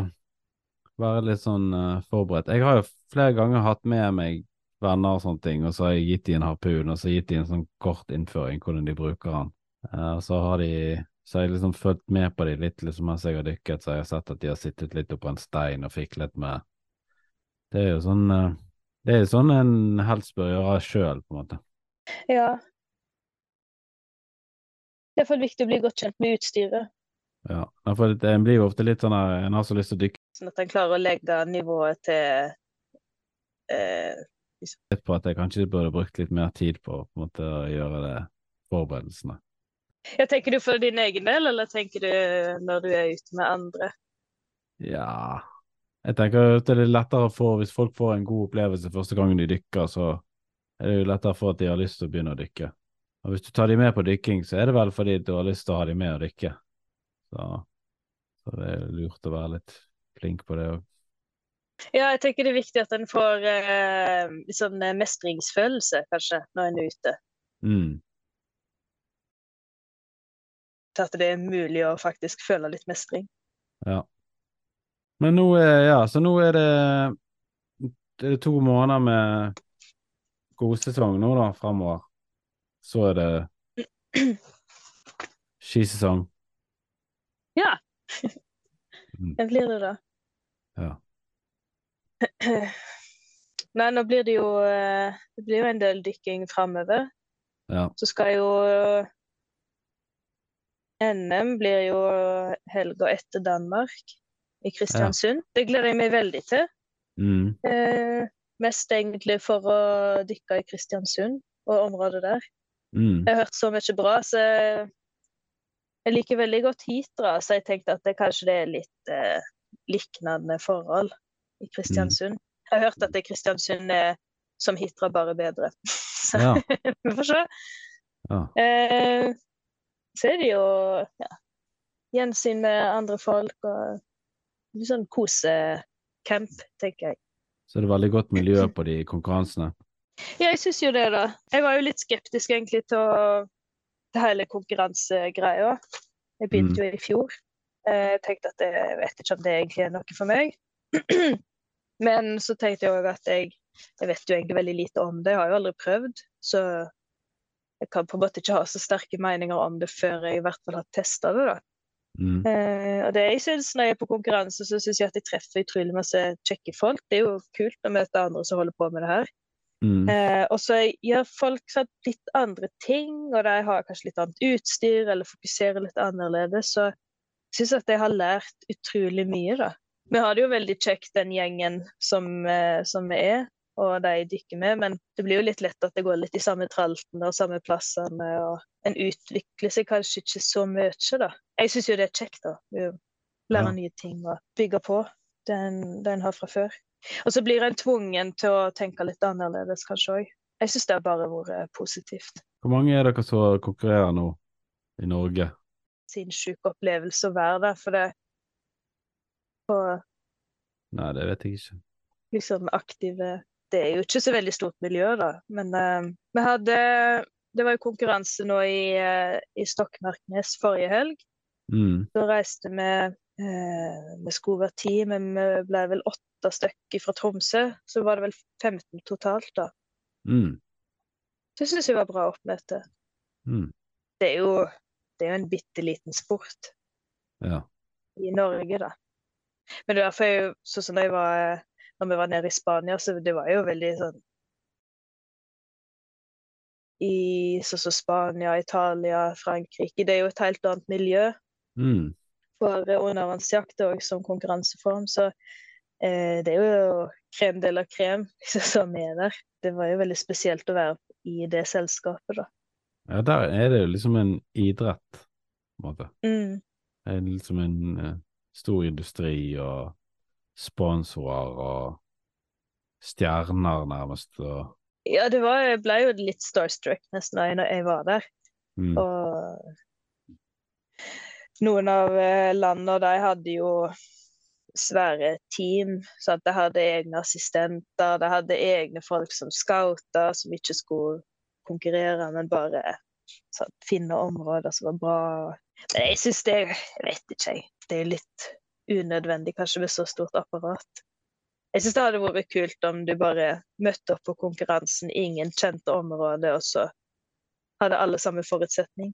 B: være litt sånn uh, forberedt. Jeg har jo flere ganger hatt med meg venner og sånne ting, og så har jeg gitt dem en harpun, og så har jeg gitt dem en sånn kort innføring hvordan de bruker den. Eh, og så har de så har jeg liksom fulgt med på de litt liksom mens jeg har dykket, så har jeg sett at de har sittet litt oppå en stein og fiklet med Det er jo sånn eh, Det er jo sånn en helst bør gjøre sjøl, på en måte.
A: Ja. Det er for viktig å bli godt kjent med utstyret.
B: Ja, for en blir jo ofte litt sånn at En har så lyst til å dykke
A: Sånn at en klarer å legge nivået til eh,
B: litt på at jeg kanskje burde brukt litt mer tid på, på en måte, å gjøre det forberedelsene.
A: Ja, tenker du for din egen del, eller tenker du når du er ute med andre?
B: Ja Jeg tenker at det er lettere for Hvis folk får en god opplevelse første gangen de dykker, så er det jo lettere for at de har lyst til å begynne å dykke. Og hvis du tar de med på dykking, så er det vel fordi du har lyst til å ha de med å dykke. Så, så det er lurt å være litt flink på det òg.
A: Ja, jeg tenker det er viktig at en får eh, sånn mestringsfølelse, kanskje, når en er ute.
B: Mm.
A: Til at det er mulig å faktisk føle litt mestring.
B: Ja. Men nå er, ja, så nå er det, det er to måneder med godsesong nå, da, framover. Så er det [clears throat] skisesong.
A: Ja.
B: Mm.
A: Det blir det, da.
B: Ja. [clears throat]
A: Nei, nå blir det jo eh, Det blir jo en del dykking framover.
B: Ja.
A: Så skal jo NM blir jo helga etter Danmark, i Kristiansund. Det gleder jeg meg veldig til.
B: Mm.
A: Eh, mest egentlig for å dykke i Kristiansund og området der.
B: Mm.
A: Jeg har hørt så mye bra, så jeg, liker veldig godt Hitra. Så jeg tenkte at det kanskje det er litt eh, liknende forhold i Kristiansund. Jeg har hørt at det Kristiansund er som Hitra, bare bedre. [laughs] Så
B: Ja. [laughs]
A: vi får se.
B: Ja.
A: Eh, så er det jo ja, gjensyn med andre folk og litt sånn kosecamp, tenker jeg.
B: Så er det veldig godt miljø på de konkurransene. [clears throat]
A: Ja, jeg syns jo det, da. Jeg var jo litt skeptisk egentlig til, å, til hele konkurransegreia. Jeg begynte jo i fjor. Eh, Jeg tenkte at jeg vet ikke om det egentlig er noe for meg. [clears throat] Men så tenkte jeg òg at jeg, jeg vet jo egentlig veldig lite om det. Jeg har jo aldri prøvd. Så jeg kan på en måte ikke ha så sterke meninger om det før jeg i hvert fall har testa det, da.
B: Mm.
A: Eh, og det jeg synes når jeg er på konkurranse, så syns jeg at jeg treffer utrolig masse kjekke folk. Det er jo kult å møte andre som holder på med det her.
B: Mm.
A: Eh, og så gjør folk sant, litt andre ting, og de har kanskje litt annet utstyr, eller fokuserer litt annerledes. Så jeg syns at jeg har lært utrolig mye, da. Vi har det jo veldig kjekt, den gjengen som, eh, som vi er, og de jeg dykker med, men det blir jo litt lett at det går litt i samme traltene og samme plassene, og en utvikler seg kanskje ikke så mye, da. Jeg syns jo det er kjekt, da. å Lære
B: Ja.
A: nye ting og bygge på det en har fra før. Og så blir en tvungen til å tenke litt annerledes, kanskje òg. Jeg syns det har bare vært positivt.
B: Hvor mange er dere som konkurrerer nå i Norge?
A: Sinnssyk opplevelse å være der, for det på
B: Nei, det vet jeg ikke.
A: liksom aktive Det er jo ikke så veldig stort miljø, da, men uh, vi hadde Det var jo konkurranse nå i, uh, i Stokmarknes forrige helg.
B: Mm.
A: Da reiste vi uh, Vi skulle være ti, men vi ble vel åtte stykker fra Tromsø. Så var det vel 15 totalt, da.
B: Mm.
A: Det syns jeg var bra oppmøte.
B: Mm.
A: Det er jo, det er jo en bitte liten sport
B: Ja.
A: i Norge, da. Men det er derfor jeg, sånn som da jeg var, når vi var nede i Spania, så det var jo veldig sånn I sånn som Spania, Italia, Frankrike. Det er jo et helt annet miljø
B: Mm.
A: for undervannsjakt òg som konkurranseform. Så eh, det er jo krem de la krem [laughs] liksom, som er der. Det var jo veldig spesielt å være i det selskapet, da.
B: ja, der er det jo liksom en idrett, på en måte.
A: Mm.
B: Det er liksom en uh, stor industri og sponsorer og stjerner, nærmest. Og,
A: Ja, det var, jeg ble jo litt starstruck nesten da jeg- var der.
B: mm.
A: Og noen av eh, landene de hadde jo svære team. Sant? de hadde egne assistenter, de hadde egne folk som scouta, som ikke skulle konkurrere, men bare sant? finne områder som var bra. Men jeg syns det Jeg vet ikke, jeg. Det er litt unødvendig kanskje med så stort apparat. Jeg syns det hadde vært kult om du bare møtte opp på konkurransen, ingen kjente området, og så hadde alle samme forutsetning.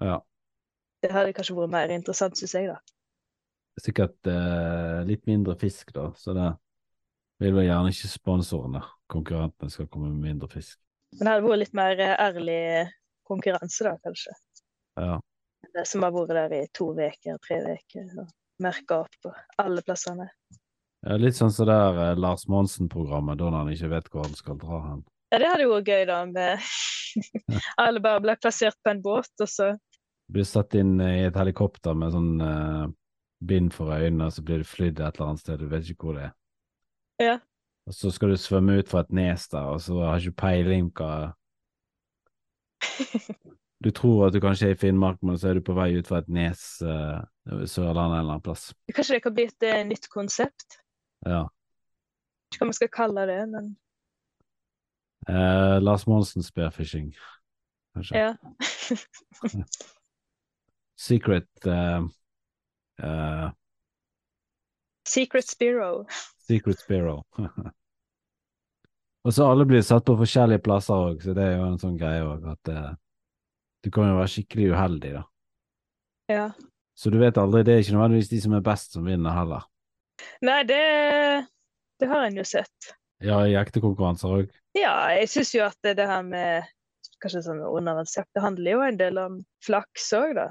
B: Ja.
A: Det hadde kanskje vært mer interessant, syns jeg, da.
B: Sikkert eh, litt mindre fisk, da, så det vil vel gjerne ikke sponsorene, konkurrentene, skal komme med mindre fisk.
A: Men det hadde vært litt mer eh, ærlig konkurranse, da, kanskje.
B: Ja.
A: Det som har vært der i to uker, tre uker, og merka opp på alle plassene.
B: Ja, litt sånn som det der eh, Lars Monsen-programmet, da når han ikke vet hvor han skal dra hen.
A: Ja, det hadde jo vært gøy, da, med [laughs] alle bare ble plassert på en båt, og så
B: Blir satt inn i et helikopter med sånn eh, bind for øynene, og så blir du flydd et eller annet sted, du vet ikke hvor det er.
A: Ja.
B: Og så skal du svømme ut fra et nes der, og så har du ikke peiling hva [laughs] Du tror at du kanskje er i Finnmark, men så er du på vei ut fra et nes uh, Sørlandet en eller annen plass.
A: Kanskje det kan bli et eh, nytt konsept?
B: Ja.
A: Ikke hva man skal kalle det, men
B: Eh, Lars Monsen spearfishing, kanskje.
A: ja. [laughs]
B: Secret eh, eh,
A: Secret Spiro.
B: Secret Spiro. [laughs] Og så alle blir satt på forskjellige plasser òg, så det er jo en sånn greie òg, at eh, du kan jo være skikkelig uheldig, da.
A: Ja.
B: Så du vet aldri, det er ikke nødvendigvis de som er best som vinner heller.
A: Nei, det, det har en jo sett.
B: Ja, i ekte konkurranser òg.
A: Ja, jeg syns jo at det, det her med kanskje sånn undervannsjakt, det handler jo en del om flaks òg, da.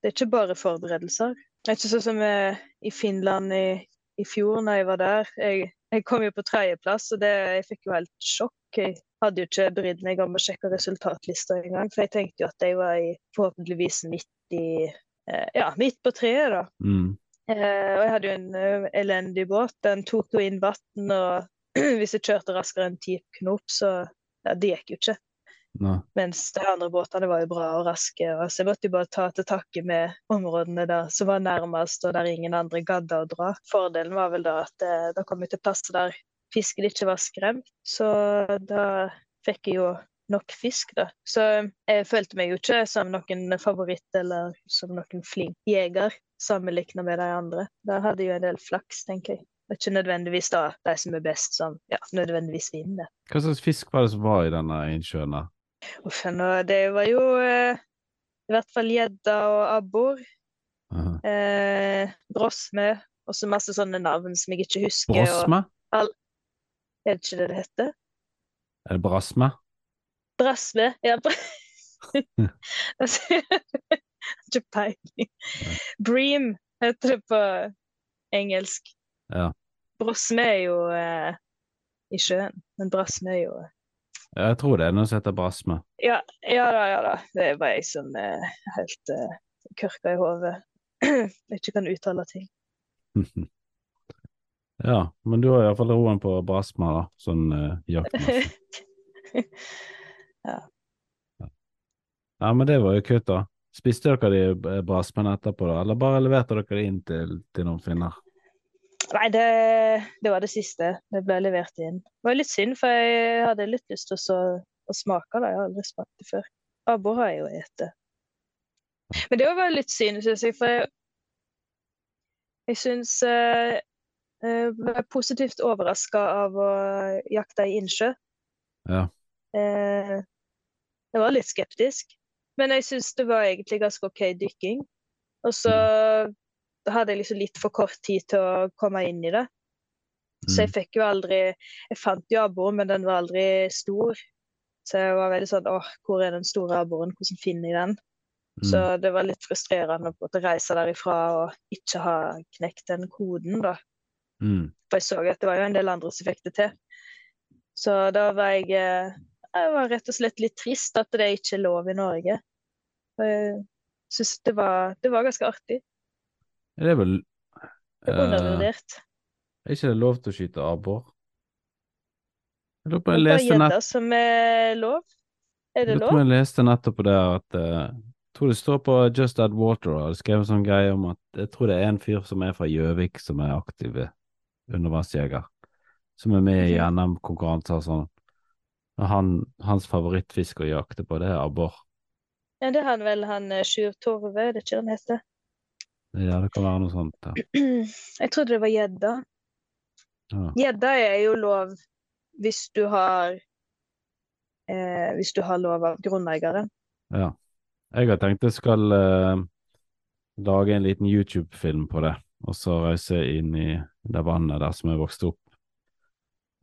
A: Det er ikke bare forberedelser. Er ikke sånn som eh, i Finland i, i fjor, når jeg var der. Jeg, jeg kom jo på tredjeplass, og det, jeg fikk jo helt sjokk. Jeg hadde jo ikke brydd meg om å sjekke resultatlista engang, for jeg tenkte jo at jeg var i, forhåpentligvis midt i Ja, midt på treet, da.
B: Mm.
A: Eh, og jeg hadde jo en eh, elendig båt. Den tok jo inn vann, og [clears throat] hvis jeg kjørte raskere enn ti knop, så ja, det gikk jo ikke.
B: Nei.
A: Mens de andre båtene var jo bra og raske. Og så jeg måtte jo bare ta til takke med områdene der som var nærmest, og der ingen andre gadd å dra. Fordelen var vel da at eh, da kom vi til plasser der fisken ikke var skremt. Så da fikk jeg jo nok fisk, da. Så jeg følte meg jo ikke som noen favoritt eller som noen flink jeger sammenlignet med de andre. Der hadde jeg jo en del flaks, tenker jeg. Og ikke nødvendigvis da de som er best, som ja, nødvendigvis vinner.
B: Hva slags fisk var det som var i denne innsjøen? da?
A: Uff, det var jo eh, i hvert fall gjedda og abbor.
B: Aha.
A: Eh, brosme. Og så masse sånne navn som jeg ikke husker. og-
B: All...
A: Er det ikke det det heter?
B: Er det brasme?
A: Brasme. Ja, br [laughs] [laughs] Ikke peiling. Bream heter det på engelsk.
B: Ja.
A: Brosme er jo eh, i sjøen, men brasme er jo
B: Ja, Jeg tror det er noe som heter brasme.
A: Ja, ja da, ja da. Det er bare jeg som er helt uh, kørka i hodet. [clears throat] ikke kan uttale ting. [laughs]
B: ja, men du har iallfall roen på brasme, da, sånn uh, jaktmessig. Ja, men det var jo kutt, da. Spiste dere de eh, brasmene etterpå, da, eller bare leverte dere de inn til, til noen finner?
A: Nei, det, det var det siste. Det ble levert inn. Det var litt synd, for jeg hadde litt lyst til å, å smake det. Jeg har aldri smakt det før. Abbor har jeg jo spist. Men det var litt synd, syns jeg, for jeg, jeg syns eh, jeg ble positivt overraska av å jakte i innsjø.
B: Ja.
A: Eh, jeg var litt skeptisk, men jeg syns det var egentlig ganske OK dykking. Og så hadde jeg liksom litt for kort tid til å komme inn i det. Så jeg
B: Mm.
A: fikk jo aldri Jeg fant jo abboren, men den var aldri stor. Så jeg var veldig sånn åh, hvor er den store abboren? Hvordan finner jeg den? Så
B: Mm.
A: det var litt frustrerende å reise derifra og ikke ha knekt den koden, da.
B: Mm.
A: For jeg så at det var jo en del andre som fikk det til. Så da var jeg eh, Jeg var rett og slett litt trist at det ikke er lov i Norge. Jeg syns det var Det var ganske artig.
B: Det er vel
A: Det er
B: eh,
A: Undervurdert.
B: Er ikke det lov til å skyte abbor? Jeg lurer på jeg leste nett
A: som er lov. Er det
B: Jeg
A: lov?
B: tror jeg leste nettopp på det at eh, Jeg tror det står på Just Add Water, og det skrev en sånn greie om at jeg tror det er en fyr som er fra Gjøvik som er aktiv undervannsjeger, som er med i. NM-konkurranser og sånn. Han, hans favorittfisk å jakte på, det er abbor.
A: Ja, det er han vel, han eh, Sjur Torve, det er ikke han heter?
B: Ja, det kan være noe sånt. Ja. [clears throat]
A: Jeg trodde det var gjedda.
B: Ja.
A: Er jo lov hvis du har eh, Hvis du har lov av grunneieren.
B: ja. Jeg har tenkt jeg skal eh, lage en liten YouTube-film på det, og så reise inn i det vannet der som jeg vokste opp,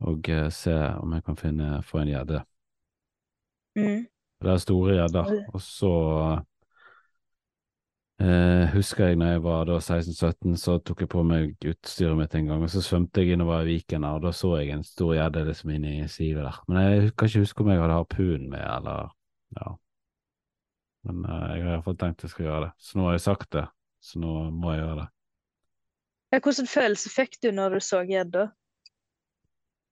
B: og eh, se om jeg kan finne, få en gjedde.
A: Mm.
B: Det er store gjedder. Og så eh, husker jeg når jeg var da 16-17, så tok jeg på meg utstyret mitt en gang, og så svømte jeg innover i viken og da så jeg en stor gjedde liksom inne i sivet der. Men jeg kan ikke huske om jeg hadde harpun med, eller ja. Men eh, jeg har iallfall tenkt jeg skal gjøre det. Så nå har jeg sagt det, så nå må jeg gjøre det.
A: Hvilken følelse fikk du når du så gjedda?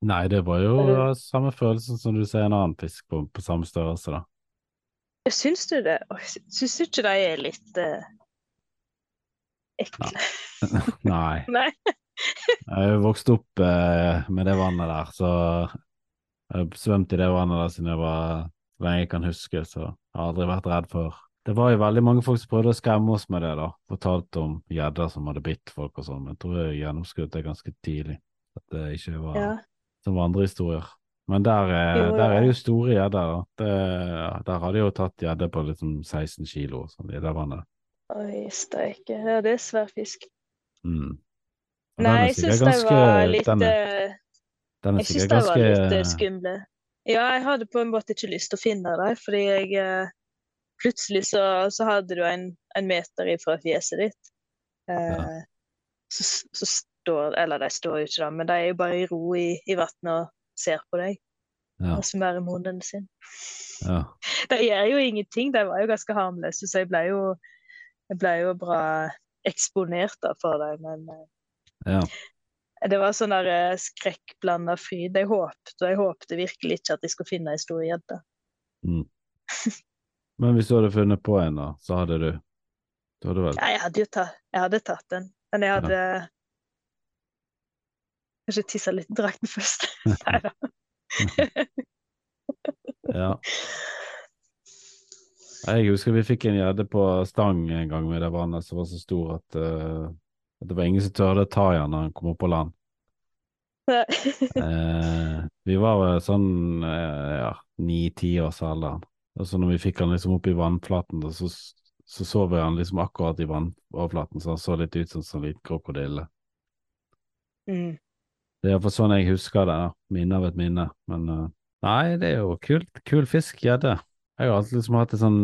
B: Nei, det var jo eh, samme følelsen som du ser en annen fisk på, på samme størrelse, da.
A: Syns du det? Syns du ikke de er litt uh, ekle?
B: Nei. [laughs] [laughs]
A: Nei.
B: Jeg vokste opp uh, med det vannet der, så jeg har svømt i det vannet der siden jeg var lenge jeg kan huske, så jeg har aldri vært redd for Det var jo veldig mange folk som prøvde å skremme oss med det, da. Fortalte om gjedder som hadde bitt folk og sånn, men jeg tror jeg gjennomskuddet det ganske tidlig. At det ikke var
A: Ja.
B: Som vandrehistorier. Men der, eh,
A: Jo,
B: der er det jo store gjedder, da. Der har de jo tatt gjedde på liksom 16 kilo og sånn i det vannet.
A: Oi, steike. Ja, det er svær fisk.
B: Mm.
A: Nei, jeg syns de var litt
B: den er,
A: eh,
B: den er
A: Jeg syns
B: det
A: ganske... var litt eh, skumle. Ja, jeg hadde på en måte ikke lyst til å finne dem, fordi jeg Plutselig så, så hadde du en, en meter ifra fjeset ditt. Eh, så, så står Eller de står jo ikke da, men de er jo bare i ro i, i vannet og ser på deg
B: Ja.
A: og summerer munnen sin.
B: ja. [laughs]
A: De gjør jo ingenting, de var jo ganske harmløse, så jeg ble jo, jeg ble jo bra eksponert da for dem. Men eh,
B: ja.
A: det var sånn der eh, skrekkblanda fryd. Jeg håpte, og jeg håpte virkelig ikke at jeg skulle finne ei stor gjedde.
B: Mm. [laughs] Men hvis du hadde funnet på en, da, så hadde du Du hadde vel
A: Ja, jeg hadde jo tatt, jeg hadde tatt den, men jeg hadde kanskje tissa litt i drakten først. [laughs] Nei da. [laughs]
B: Ja. Jeg husker vi fikk en gjedde på stang en gang med det vannet som var så stor at, uh, at det var ingen som tørde å ta i den når han kom opp på land. Eh, vi var vel sånn eh, ja, ni-ti års alderen. Og så når vi fikk han liksom opp i vannflaten, så, så så vi han liksom akkurat i vannoverflaten, så han så litt ut som en liten krokodille.
A: mm.
B: Det er iallfall sånn jeg husker det. da. Minne av et minne. Men uh, nei, det er jo kult. Kul fisk, gjedde. Jeg har alltid liksom hatt det sånn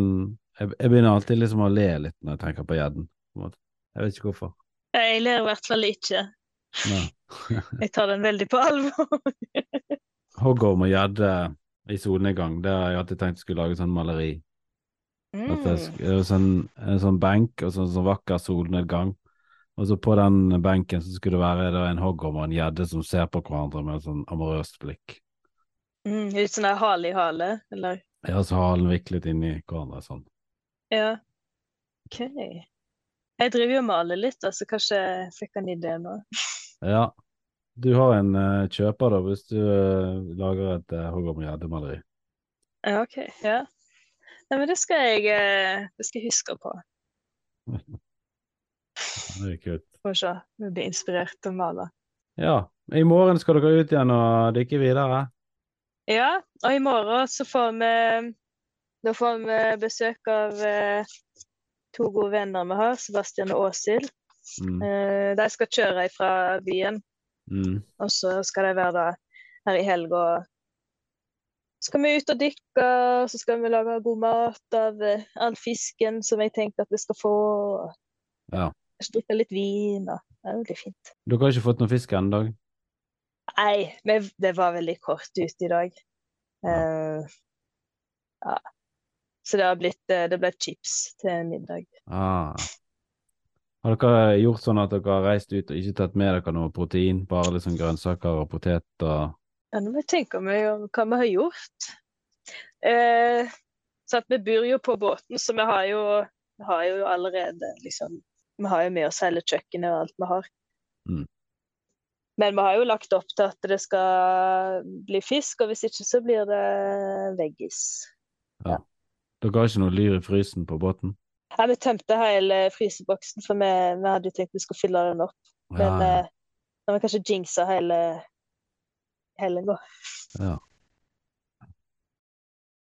B: jeg, jeg begynner alltid liksom å le litt når jeg tenker på gjedden. Jeg vet ikke hvorfor.
A: Jeg ler i hvert fall ikke. [laughs] Jeg tar den veldig på alvor. [laughs]
B: Hoggorm og gjedde i solnedgang, det har jeg alltid tenkt skulle lage sånn maleri. At det
A: Mm.
B: er sånn, en sånn benk og sånn, sånn vakker solnedgang. Og så på den benken så skulle det være det en hoggorm og en gjedde som ser på hverandre med et sånn amorøst blikk.
A: Mm, litt sånn der hale i hale, eller?
B: Ja, så halen viklet inn i hverandre sånn.
A: Ja. OK. Jeg driver jo og maler litt, så kanskje jeg fikk en idé nå. [laughs]
B: Ja, du har en uh, kjøper da, hvis du uh, lager et uh, hoggorm og gjeddemaleri.
A: Ja, OK. Ja. Nei, men det skal jeg, eh, det skal jeg huske på. [laughs]
B: Det er kult.
A: Får se om jeg blir inspirert til å male.
B: Ja, i morgen skal dere ut igjen og dykke videre.
A: Ja, og i morgen så får vi Da får vi besøk av eh, to gode venner vi har, Sebastian og Åshild.
B: Mm.
A: Eh, de skal kjøre fra byen,
B: Mm.
A: og så skal de være da her i helga. skal vi ut og dykke, så skal vi lage god mat av eh, all fisken som jeg tenkte at vi skal få.
B: Ja.
A: Drikke litt vin. og Det er veldig fint.
B: Dere har ikke fått noe fisk ennå?
A: Nei, men det var veldig kort ute i dag. Uh, ja. Så det har blitt eh, Det ble chips til middag.
B: Ah. Har dere gjort sånn at dere har reist ut og ikke tatt med dere noe protein, bare liksom grønnsaker og poteter?
A: Ja, nå må jeg tenke meg om hva vi har gjort. Eh, så at vi bor jo på båten, så vi har jo, vi har jo allerede liksom Vi har jo med oss hele kjøkkenet og alt vi har.
B: Mm.
A: Men vi har jo lagt opp til at det skal bli fisk, og hvis ikke så blir det veggis.
B: Dere har ikke noe lyr i frysen på båten?
A: Ja, vi tømte hele fryseboksen, for vi, vi hadde jo tenkt vi skulle fylle den opp. Men
B: ja,
A: eh, da har vi kanskje jinxa hele helga.
B: ja.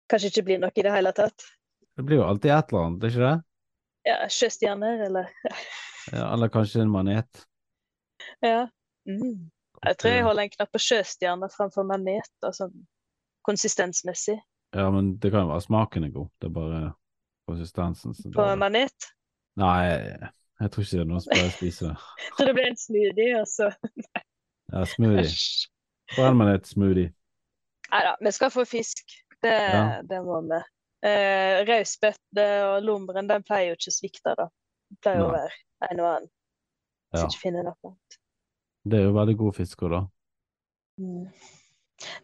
A: Kanskje ikke blir noe i det hele tatt.
B: Det blir jo alltid et eller annet, ikke det?
A: Ja, sjøstjerner, eller
B: Ja, eller kanskje en manet.
A: Ja. Mm. Jeg tror jeg holder en knapp på sjøstjerner framfor manet, sånn konsistensmessig.
B: Ja, men det kan jo være smaken er god, det er bare konsistensen
A: På
B: bare...
A: manet.
B: Nei, jeg tror ikke det er noe som jeg spiser. spise [laughs] det.
A: Så det blir en smoothie, og så
B: Ja, smoothie.
A: Æsj.
B: Brennmanet-smoothie.
A: Nei da, vi skal få fisk. Det,
B: Ja.
A: det må vi. Eh, Rausbøtte og lommeren, den pleier jo ikke å svikte, da. Det pleier å være en og annen. Hvis
B: Ja.
A: ikke finner noe annet.
B: Det er jo veldig god fisk òg, da.
A: Mm.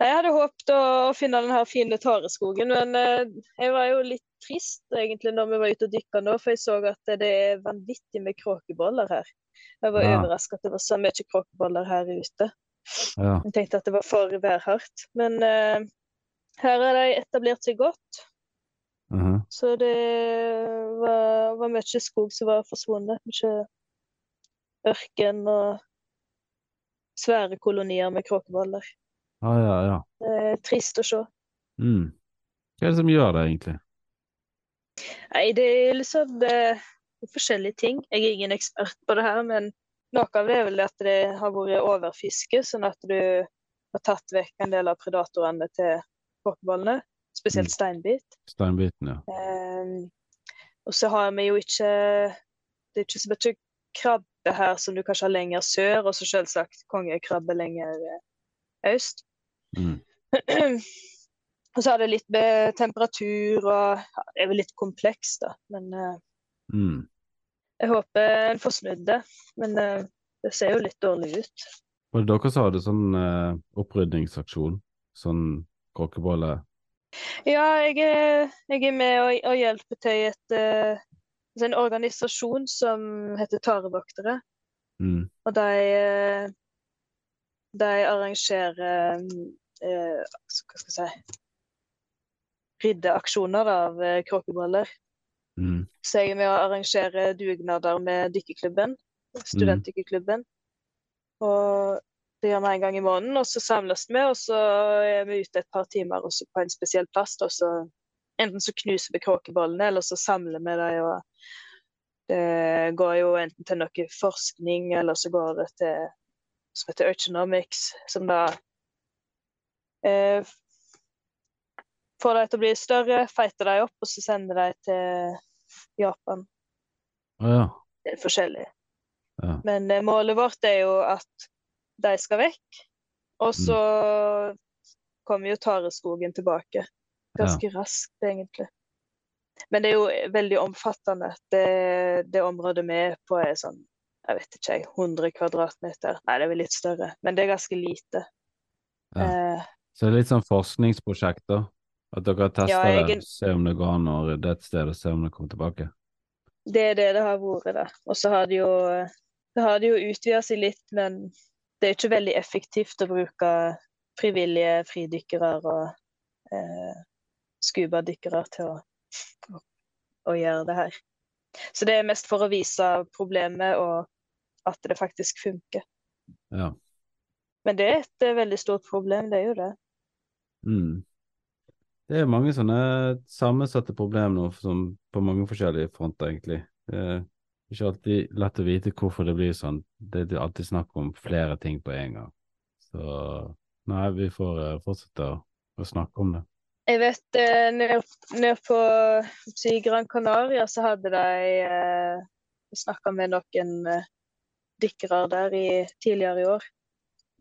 A: Jeg hadde håpet å finne den her fine tareskogen, men eh, jeg var jo litt trist egentlig når vi var ute og dykka nå, for jeg så at det er vanvittig med kråkeboller her. Jeg var
B: Ja.
A: overraska at det var så mye kråkeboller her ute.
B: Ja.
A: Jeg tenkte at det var for værhardt. Men eh, her har de etablert seg godt. Så det var, var mye skog som var forsvunnet. Mye ørken og svære kolonier med kråkeballer.
B: Ah, ja, ja.
A: Er trist å se.
B: Mm. Hva er det som gjør det, egentlig?
A: Nei, det er liksom det er forskjellige ting. Jeg er ingen ekspert på det her, men noe av det er vel at det har vært overfiske, sånn at du har tatt vekk en del av predatorene til kråkebollene, spesielt
B: Mm.
A: steinbit.
B: Steinbiten, ja.
A: Um, og så har vi jo ikke Det er ikke så mye krabbe her som du kanskje har lenger sør, og så selvsagt kongekrabbe lenger eh, øst.
B: Mm. [clears throat]
A: og så har det litt med temperatur og Det er vel litt komplekst, da. Men uh,
B: Mm.
A: jeg håper en får snudd det. Men uh, det ser jo litt dårlig ut.
B: Var det dere som hadde sånn uh, opprydningsaksjon? Sånn kråkebolle?
A: Ja, jeg er, jeg er med og, og hjelper til i et, altså en organisasjon som heter Tarevoktere.
B: Mm.
A: Og de, eh, de arrangerer uh, hva skal jeg si Riddeaksjoner av uh, kråkeboller.
B: Mm.
A: Så jeg er med å arrangere dugnader med dykkerklubben, studentdykkerklubben. Og det gjør vi en gang i måneden, og så samles vi, og så er vi ute et par timer også på en spesiell plass. Og så enten så knuser vi kråkebollene, eller så samler vi dem. og Det går jo enten til noe forskning, eller så går det til som heter Urgenomics, som da eh, får dem til å bli større, feiter dem opp, og så sender de til Japan.
B: Ja.
A: Det er forskjellig.
B: Ja.
A: Men eh, målet vårt er jo at de skal vekk. Og så kommer jo tareskogen tilbake. Ganske raskt, egentlig. Men det er jo veldig omfattende. Det, det området vi er på, er sånn jeg vet ikke, 100 kvadratmeter. Nei, det er vel litt større, men det er ganske lite.
B: Ja.
A: Eh,
B: Så det er litt sånn forskningsprosjekt, da? At dere tester
A: Ja,
B: det,
A: egen-
B: se om det går an å rydde et sted, og se om det kommer tilbake?
A: det er det det har vært, da. Og så har det jo, det har det jo utvida seg litt, men det er ikke veldig effektivt å bruke frivillige fridykkere og eh, scubadykkere til å, å, gjøre det her. Så det er mest for å vise problemet og at det faktisk funker.
B: Ja.
A: Men det er et eh, veldig stort problem, det er jo det.
B: Mm. Det er mange sånne sammensatte problemer nå som på mange forskjellige fronter, egentlig. Det er ikke alltid lett å vite hvorfor det blir sånn. Det er alltid snakk om flere ting på en gang. Så nei, vi får eh, fortsette å, å snakke om det.
A: Jeg vet eh, nede ned på si, Gran Canaria så hadde de eh, snakka med noen eh, dykkere der i, tidligere i år.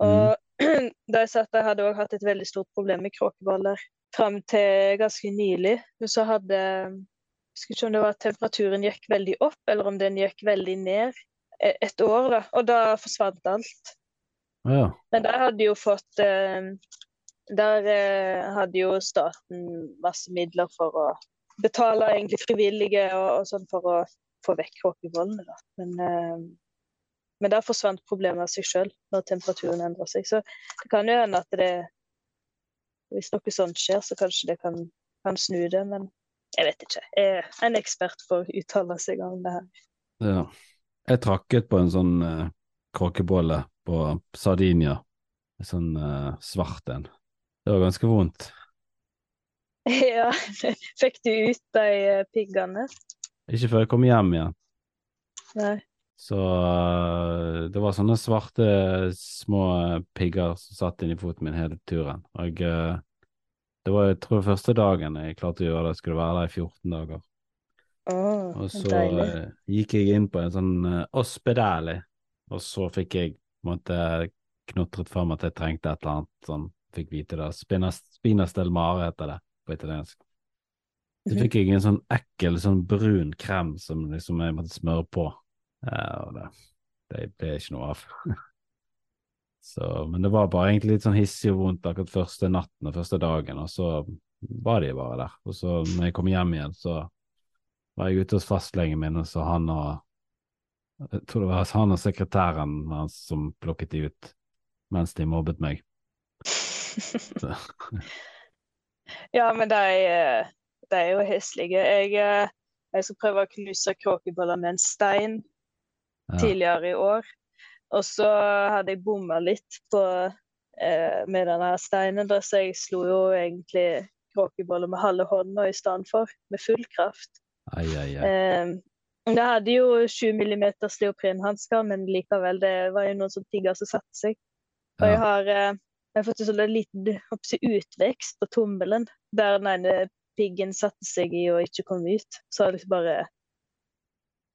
A: Og [clears throat] de sa at de hadde også hatt et veldig stort problem med kråkeballer fram til ganske nylig. Men så hadde husker ikke om det var at temperaturen gikk veldig opp, eller om den gikk veldig ned e- et år, da. Og da forsvant alt.
B: Ja.
A: Men der hadde jo fått eh, Der eh, hadde jo staten masse midler for å betale egentlig frivillige og, og sånn for å få vekk kråkebollene, da. Men, eh, men der forsvant problemet av seg sjøl når temperaturen endrer seg. Så det kan jo hende at det Hvis noe sånt skjer, så kanskje det kan, kan snu det. Men jeg vet ikke. Jeg er en ekspert for å uttale seg om det her.
B: ja. Jeg trakket på en sånn uh, kråkebolle på Sardinia. En sånn uh, svart en. Det var ganske vondt. [laughs]
A: Ja, [laughs] fikk du ut de eh, piggene?
B: Ikke før jeg kom hjem igjen.
A: Nei.
B: Så det var sånne svarte små pigger som satt inni foten min hele turen. Og øh, det var jeg tror første dagen jeg klarte å gjøre det, skulle være der i 14 dager.
A: Oh,
B: Og så
A: deilig.
B: øh, gikk jeg inn på en sånn uh, ospedali, og så fikk jeg på en måte knotret fram at jeg trengte et eller annet sånn, fikk vite det. Spinas, spinas del mare heter det på italiensk. Så
A: Mhm.
B: fikk jeg en sånn ekkel, sånn brun krem som liksom jeg måtte smøre på. Ja, og det, det ble ikke noe av. [laughs] så, men det var bare egentlig litt sånn hissig og vondt akkurat første natten og første dagen, og så var de bare der. Og så når jeg kom hjem igjen, så var jeg ute hos fastlegen min, og så han og jeg tror det var han og sekretæren hans som plukket de ut mens de mobbet meg. [laughs]
A: ja, men de, eh, de er jo heslige. Jeg, eh, jeg skal prøve å knuse kråkeboller med en stein ja. tidligere i år. Og så hadde jeg bomma litt på, eh, med denne steinen, da, så jeg slo jo egentlig kråkeboller med halve hånda i stedet for, med full kraft.
B: Ai, ai, ai.
A: Eh, det hadde jo 7 mm leoprenhansker, men likevel, det var jo noen som tigger som satte seg. Og jeg har, eh, jeg har fått en sånn liten utvekst på tommelen, der den ene piggen satte seg i og ikke kom ut. Så har det liksom bare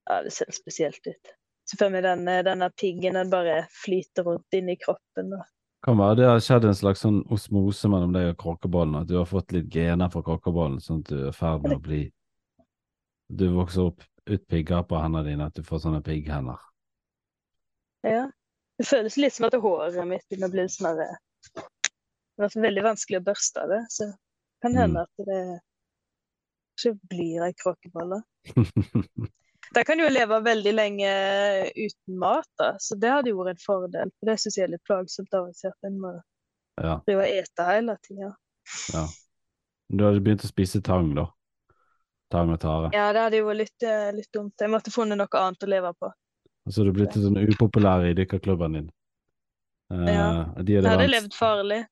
A: Ja, det ser spesielt ut. Så for meg den, denne piggen den bare flyter rundt inni kroppen. Da.
B: Kan være det har skjedd en slags sånn osmose mellom deg og kråkeballen, at du har fått litt gener fra kråkeballen, sånn at du er i ferd med å bli Du vokser opp ut pigger på hendene dine, at du får sånne pigghender.
A: Ja. Det føles litt som at håret mitt begynner å bli sånn Det har vært veldig vanskelig å børste det, så kan mm. hende at det ikke blir ei kråkebolle. [laughs] De kan jo leve veldig lenge uten mat, da, så det hadde jo vært en fordel. For det syns jeg er litt plagsomt av at en må
B: ja.
A: drive og ete hele tida.
B: Ja. Du hadde begynt å spise tang, da? Tang og tare.
A: Ja, det hadde jo vært litt, eh, litt, dumt. Jeg måtte funnet noe annet å leve på.
B: Og så har du blitt sånn upopulær i dykkerklubben din.
A: Uh, ja. De hadde, hadde levd farlig.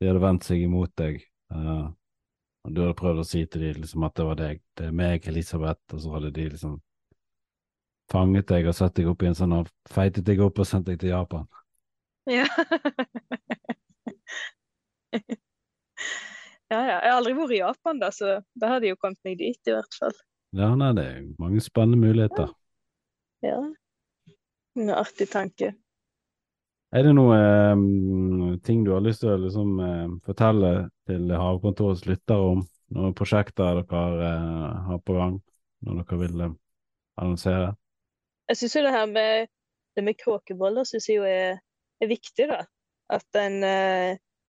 B: De hadde vendt seg imot deg. Uh, og du hadde prøvd å si til dem liksom, at det var deg. Det er meg, Elisabeth. Og så hadde de liksom fanget deg og satt deg opp i en sånn og feitet deg opp og sendt deg til Japan.
A: Ja. Ja, ja. Jeg har aldri vært i Japan, da, så da hadde jeg jo kommet meg dit, i hvert fall.
B: Ja, nei, det er mange spennende muligheter.
A: Ja. En artig tanke.
B: Er det noe um, ting du har lyst til å liksom, uh, fortelle til Havkontorets lyttere om? Noen prosjekter dere uh, har på gang, når dere vil uh, annonsere?
A: Jeg syns jo det her med, det med kråkeboller synes jeg jo er, er viktig, da. At en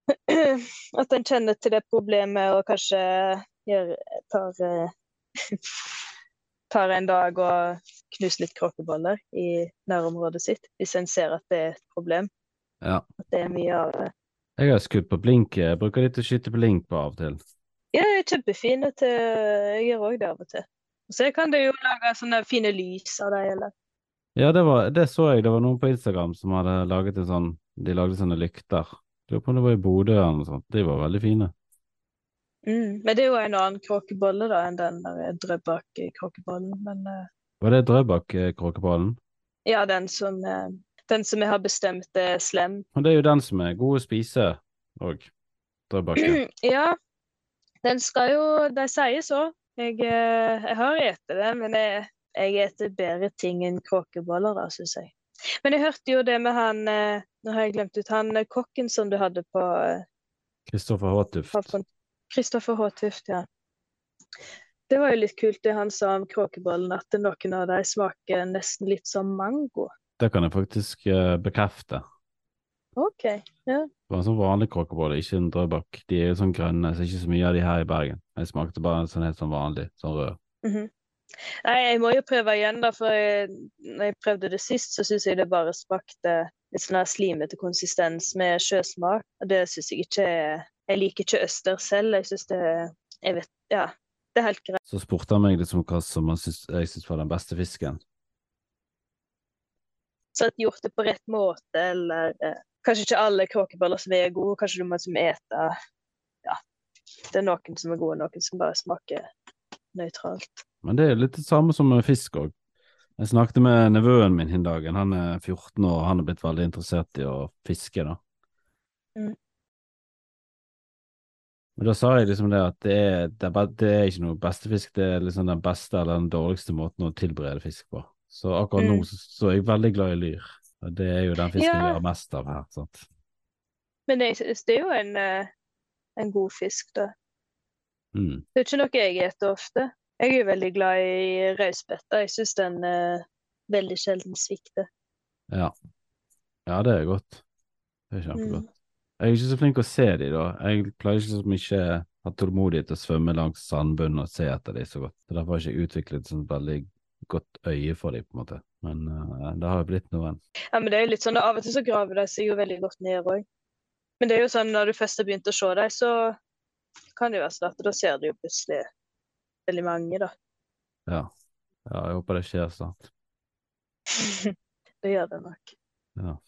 A: [clears throat] at en kjenner til det problemet og kanskje gjør, tar, uh, tar en dag og knuser litt kråkeboller i nærområdet sitt, hvis en ser at det er et problem.
B: Ja.
A: At det er mye av det.
B: Jeg har skutt på blink. Jeg bruker litt å skyte på blink på av og til.
A: Ja, jeg er kjempefine til Jeg gjør òg det av og til. Så kan du jo lage sånne fine lys av dem, eller
B: Ja, det, var, det så jeg. Det var noen på Instagram som hadde laget en sånn De lagde sånne lykter Lurer på om det var i Bodø eller noe sånt. De var veldig fine.
A: Mm, men det er jo en annen kråkebolle da enn den der drøbak-kråkebollen, men uh...
B: Var det drøbak-kråkebollen?
A: Ja, den som, uh, den som jeg har bestemt er slem.
B: Og det er jo den som er god å spise òg, Drøbak. [clears throat]
A: ja, den skal jo De sier så. Jeg, jeg har spist det, men jeg, jeg spiser bedre ting enn kråkeboller, da, syns jeg. Men jeg hørte jo det med han eh, Nå har jeg glemt ut han eh, kokken som du hadde på
B: Kristoffer eh, Håtuft.
A: Kristoffer Håtuft, ja. Det var jo litt kult det han sa om kråkebollen, at noen av dem smaker nesten litt som mango.
B: Det kan jeg faktisk bekrefte.
A: Ok, ja.
B: Det var en sånn vanlig kråkebolle, ikke en drøbak. De er jo sånn grønne, så ikke så mye av de her i Bergen. Jeg smakte bare en sånn helt sånn vanlig, sånn rød.
A: Mm -hmm. Nei, jeg må jo prøve igjen, da. For jeg, når jeg prøvde det sist, så syns jeg det bare smakte litt sånn slimete konsistens med sjøsmak. Og det syns jeg ikke Jeg liker ikke øster selv. Jeg syns det Jeg vet Ja. Det er helt greit.
B: Så spurte han meg liksom hva som synes, jeg syns var den beste fisken.
A: Så at gjort det på rett måte, eller eh, Kanskje ikke alle kråkeboller som er gode, kanskje du må som ete Ja. Det er noen som er gode, noen som bare smaker nøytralt.
B: Men det er litt det samme som med fisk òg. Jeg snakket med nevøen min den dagen. Han er 14 år og han er blitt veldig interessert i å fiske. da. Mm. Men da sa jeg liksom det at det er, det er, det er ikke noe beste fisk, det er liksom den beste eller den dårligste måten å tilberede fisk på. Så akkurat mm. nå så, så, er jeg veldig glad i lyr. Og det er jo den fisken ja. vi har mest av her. sant?
A: Men jeg synes det er jo en, eh, en god fisk, da.
B: Mm.
A: Det er ikke noe jeg spiser ofte. Jeg er veldig glad i rødspetta. Jeg syns den uh, veldig sjelden svikter.
B: Ja. ja, det er godt. Det er kjempegodt. Mm. Jeg er ikke så flink å se de da. Jeg pleier ikke så mye ha tålmodighet til å svømme langs sandbunnen og se etter dem så godt. Så Derfor har jeg ikke utviklet sånn veldig godt øye for dem, på en måte. Men uh, det har jo blitt noen.
A: Ja, men det er jo litt sånn, Av og til så graver de seg jo veldig godt ned òg. Men det er jo sånn når du først har begynt å se dem, så kan det jo at da ser du jo plutselig veldig mange, da.
B: Ja. ja jeg håper det skjer snart. [laughs]
A: det gjør det nok.
B: Ja.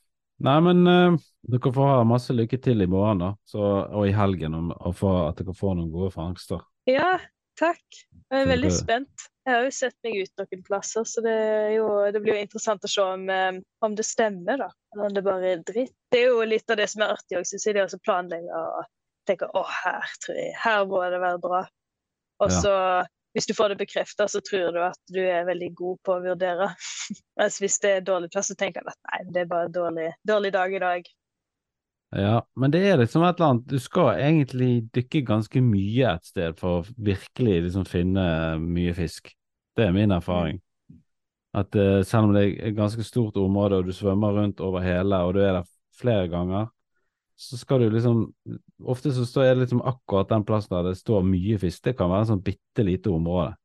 B: Nei, men uh, dere får ha masse lykke til i morgen da, så, og i helgen, om, og for at dere får noen gode fangster.
A: Ja, takk. Jeg er veldig spent. Jeg har jo sett meg ut noen plasser, så det, jo, det blir jo interessant å se om, eh, om, det stemmer, da. Eller om det bare er dritt. Det er jo litt av det som er artig òg, syns jeg. Det å planlegge og tenke å, her tror jeg, her må det være bra. Og så, ja. hvis du får det bekrefta, så tror du at du er veldig god på å vurdere. [laughs] Mens hvis det er dårlig plass, så tenker du at nei, det er bare dårlig, dårlig dag i dag.
B: Ja, men det er liksom et eller annet Du skal egentlig dykke ganske mye et sted for å virkelig liksom finne mye fisk. Det er min erfaring. At uh, selv om det er et ganske stort område, og du svømmer rundt over hele, og du er der flere ganger, så skal du liksom Ofte så står det liksom akkurat den plassen der det står mye fisk. Det kan være en sånn bitte lite område.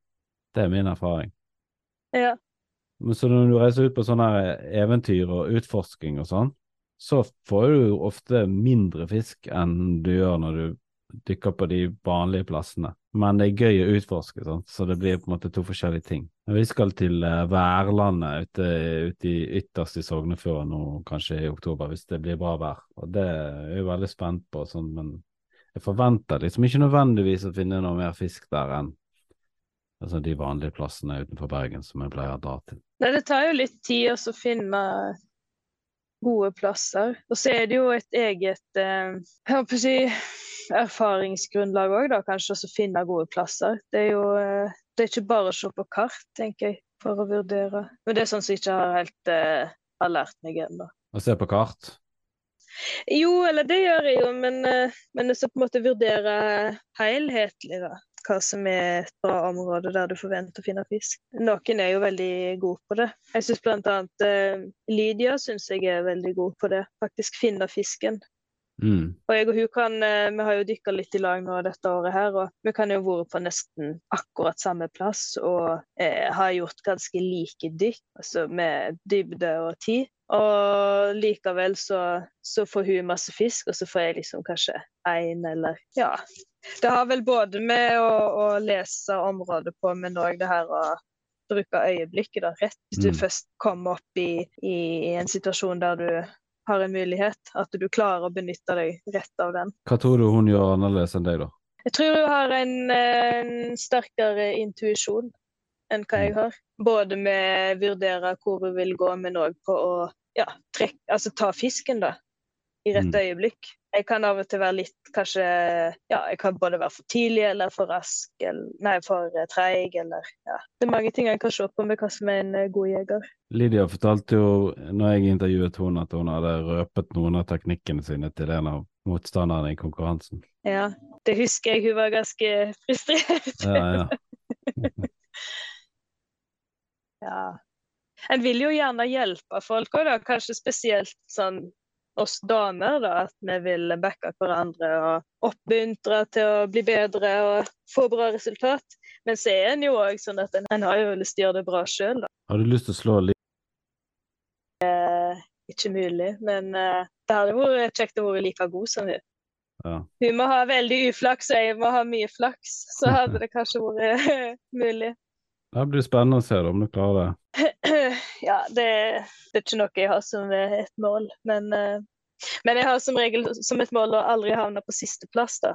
B: Det er min erfaring.
A: Ja.
B: Men så når du reiser ut på sånne eventyr og utforsking og sånn, så får du jo ofte mindre fisk enn du gjør når du dykker på de vanlige plassene. Men det er gøy å utforske, sant? så det blir på en måte to forskjellige ting. Vi skal til uh, Værlandet ute, ute i, ytterst i Sognefjorden nå, kanskje i oktober, hvis det blir bra vær. Og det er jeg veldig spent på, sånn, men jeg forventer liksom ikke nødvendigvis å finne noe mer fisk der enn altså, de vanlige plassene utenfor Bergen som jeg pleier å dra til.
A: Nei, det tar jo litt tid å finne gode plasser. Og så er det jo et eget eh, jeg si, erfaringsgrunnlag òg, kanskje, å finne gode plasser. Det er jo eh, det er ikke bare å se på kart, tenker jeg, for å vurdere. Men det er sånn som jeg ikke har helt eh, har lært meg ennå.
B: Å se på kart?
A: Jo, eller det gjør jeg jo, men, eh, men så på en måte vurdere helhetlig, da hva som er et bra område der du forventer å finne fisk. Noen er jo veldig gode på det. Jeg syns bl.a. Uh, Lydia synes jeg er veldig god på det. Faktisk finne fisken. Mm. Og jeg og hun kan, uh, Vi har jo dykka litt i lag nå dette året her, og vi kan jo vært på nesten akkurat samme plass og eh, har gjort ganske like dykk, altså med dybde og tid. Og likevel så, så, får hun masse fisk, og så får jeg liksom kanskje én eller Ja. Det har vel både med å, å lese området på, men òg det her å bruke øyeblikket da, rett. Hvis du mm. først kommer opp i, i, en situasjon der du har en mulighet, at du klarer å benytte deg rett av den.
B: Hva tror du hun gjør annerledes enn deg, da?
A: Jeg tror hun har en, en sterkere intuisjon enn hva jeg mm. har. Både med å vurdere hvor hun vil gå, men òg på å ja, trekke, altså ta fisken, da. I rett mm. øyeblikk. Jeg kan av og til være litt kanskje Ja, jeg kan både være for tidlig eller for rask, eller nei, for uh, treig, eller ja. Det er mange ting jeg kan se på med hva som er en uh, god jeger.
B: Lydia fortalte jo, når jeg intervjuet henne, at hun hadde røpet noen av teknikkene sine til en av motstanderne i konkurransen.
A: Ja, det husker jeg. Hun var ganske frustrert.
B: ja, ja. [laughs]
A: ja. En vil jo gjerne hjelpe folk òg, kanskje spesielt sånn oss damer, da, at vi vil backe hverandre og oppmuntre til å bli bedre og få bra resultat. Men så er en jo òg sånn at en, en, har jo lyst til å gjøre det bra sjøl, da.
B: Har du lyst til å slå litt?
A: Eh, ikke mulig, men eh, det hadde vært kjekt å være like god som hun. Ja. Hun må ha veldig uflaks, og jeg må ha mye flaks. Så hadde det kanskje vært [laughs] mulig.
B: Det blir spennende å se om du klarer det. [clears throat]
A: Ja, det, det, er ikke noe jeg har som et mål, men, uh, men jeg har som regel som et mål å aldri havne på sisteplass, da.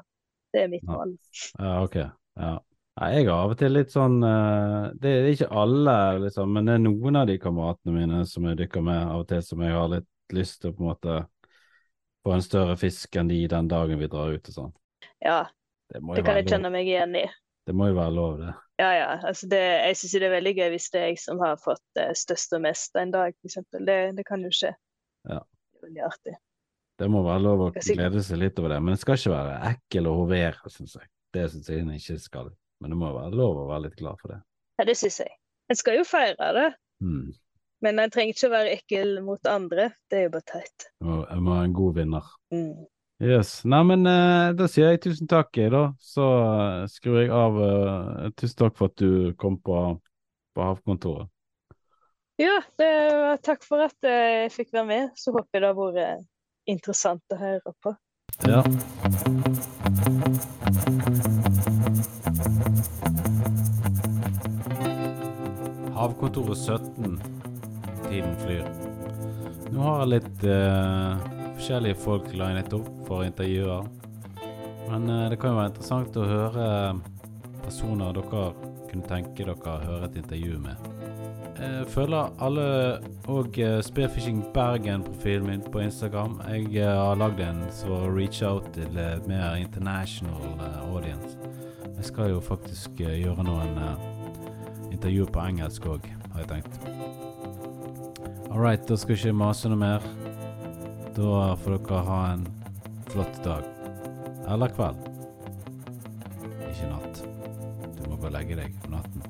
A: Det er mitt mål.
B: Ja, ok. Ja. Jeg har av og til litt sånn uh, Det er ikke alle, liksom, men det er noen av de kameratene mine som jeg dykker med av og til, som jeg har litt lyst til å på en måte få en større fisk enn de den dagen vi drar ut og sånn.
A: Ja, det, det kan jeg kjenne meg igjen i.
B: Det må jo være lov, det.
A: Ja, ja. Altså det, jeg syns det er veldig gøy hvis det er jeg som har fått uh, størst og mest en dag, f.eks. Det, det kan jo skje.
B: Ja.
A: Det er veldig artig.
B: Det må være lov å glede seg litt over det, men det skal ikke være ekkel og hovere, syns jeg. Det syns jeg ikke skal. Men det må være lov å være litt glad for det.
A: Ja, det syns jeg. En skal jo feire det. Mm. Men en trenger ikke å være ekkel mot andre. Det er jo bare teit.
B: En må ha en god vinner. Mm. Yes. Nei, men uh, da sier jeg tusen takk, jeg, da. Så uh, skrur jeg av. Uh, tusen takk for at du kom på, på Havkontoret.
A: Ja, det, takk for at jeg fikk være med. Så håper jeg det har vært interessant å høre på.
B: Ja. Havkontoret 17. Tiden flyr. Nå har jeg litt uh, forskjellige folk linet opp for intervjuer. Men uh, det kan jo være interessant å høre personer dere kunne tenke dere å høre et intervju med. Jeg følger alle og Spearfishing Bergen-profilen min på Instagram. Jeg har lagd en som reach out til mer international audience. Jeg skal jo faktisk gjøre noen intervjuer på engelsk òg, har jeg tenkt. All right, da skal jeg ikke mase noe mer. Da får dere ha en flott dag. Eller kveld. Ikke natt. Du må bare legge deg om natten.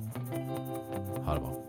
B: Ha det bra.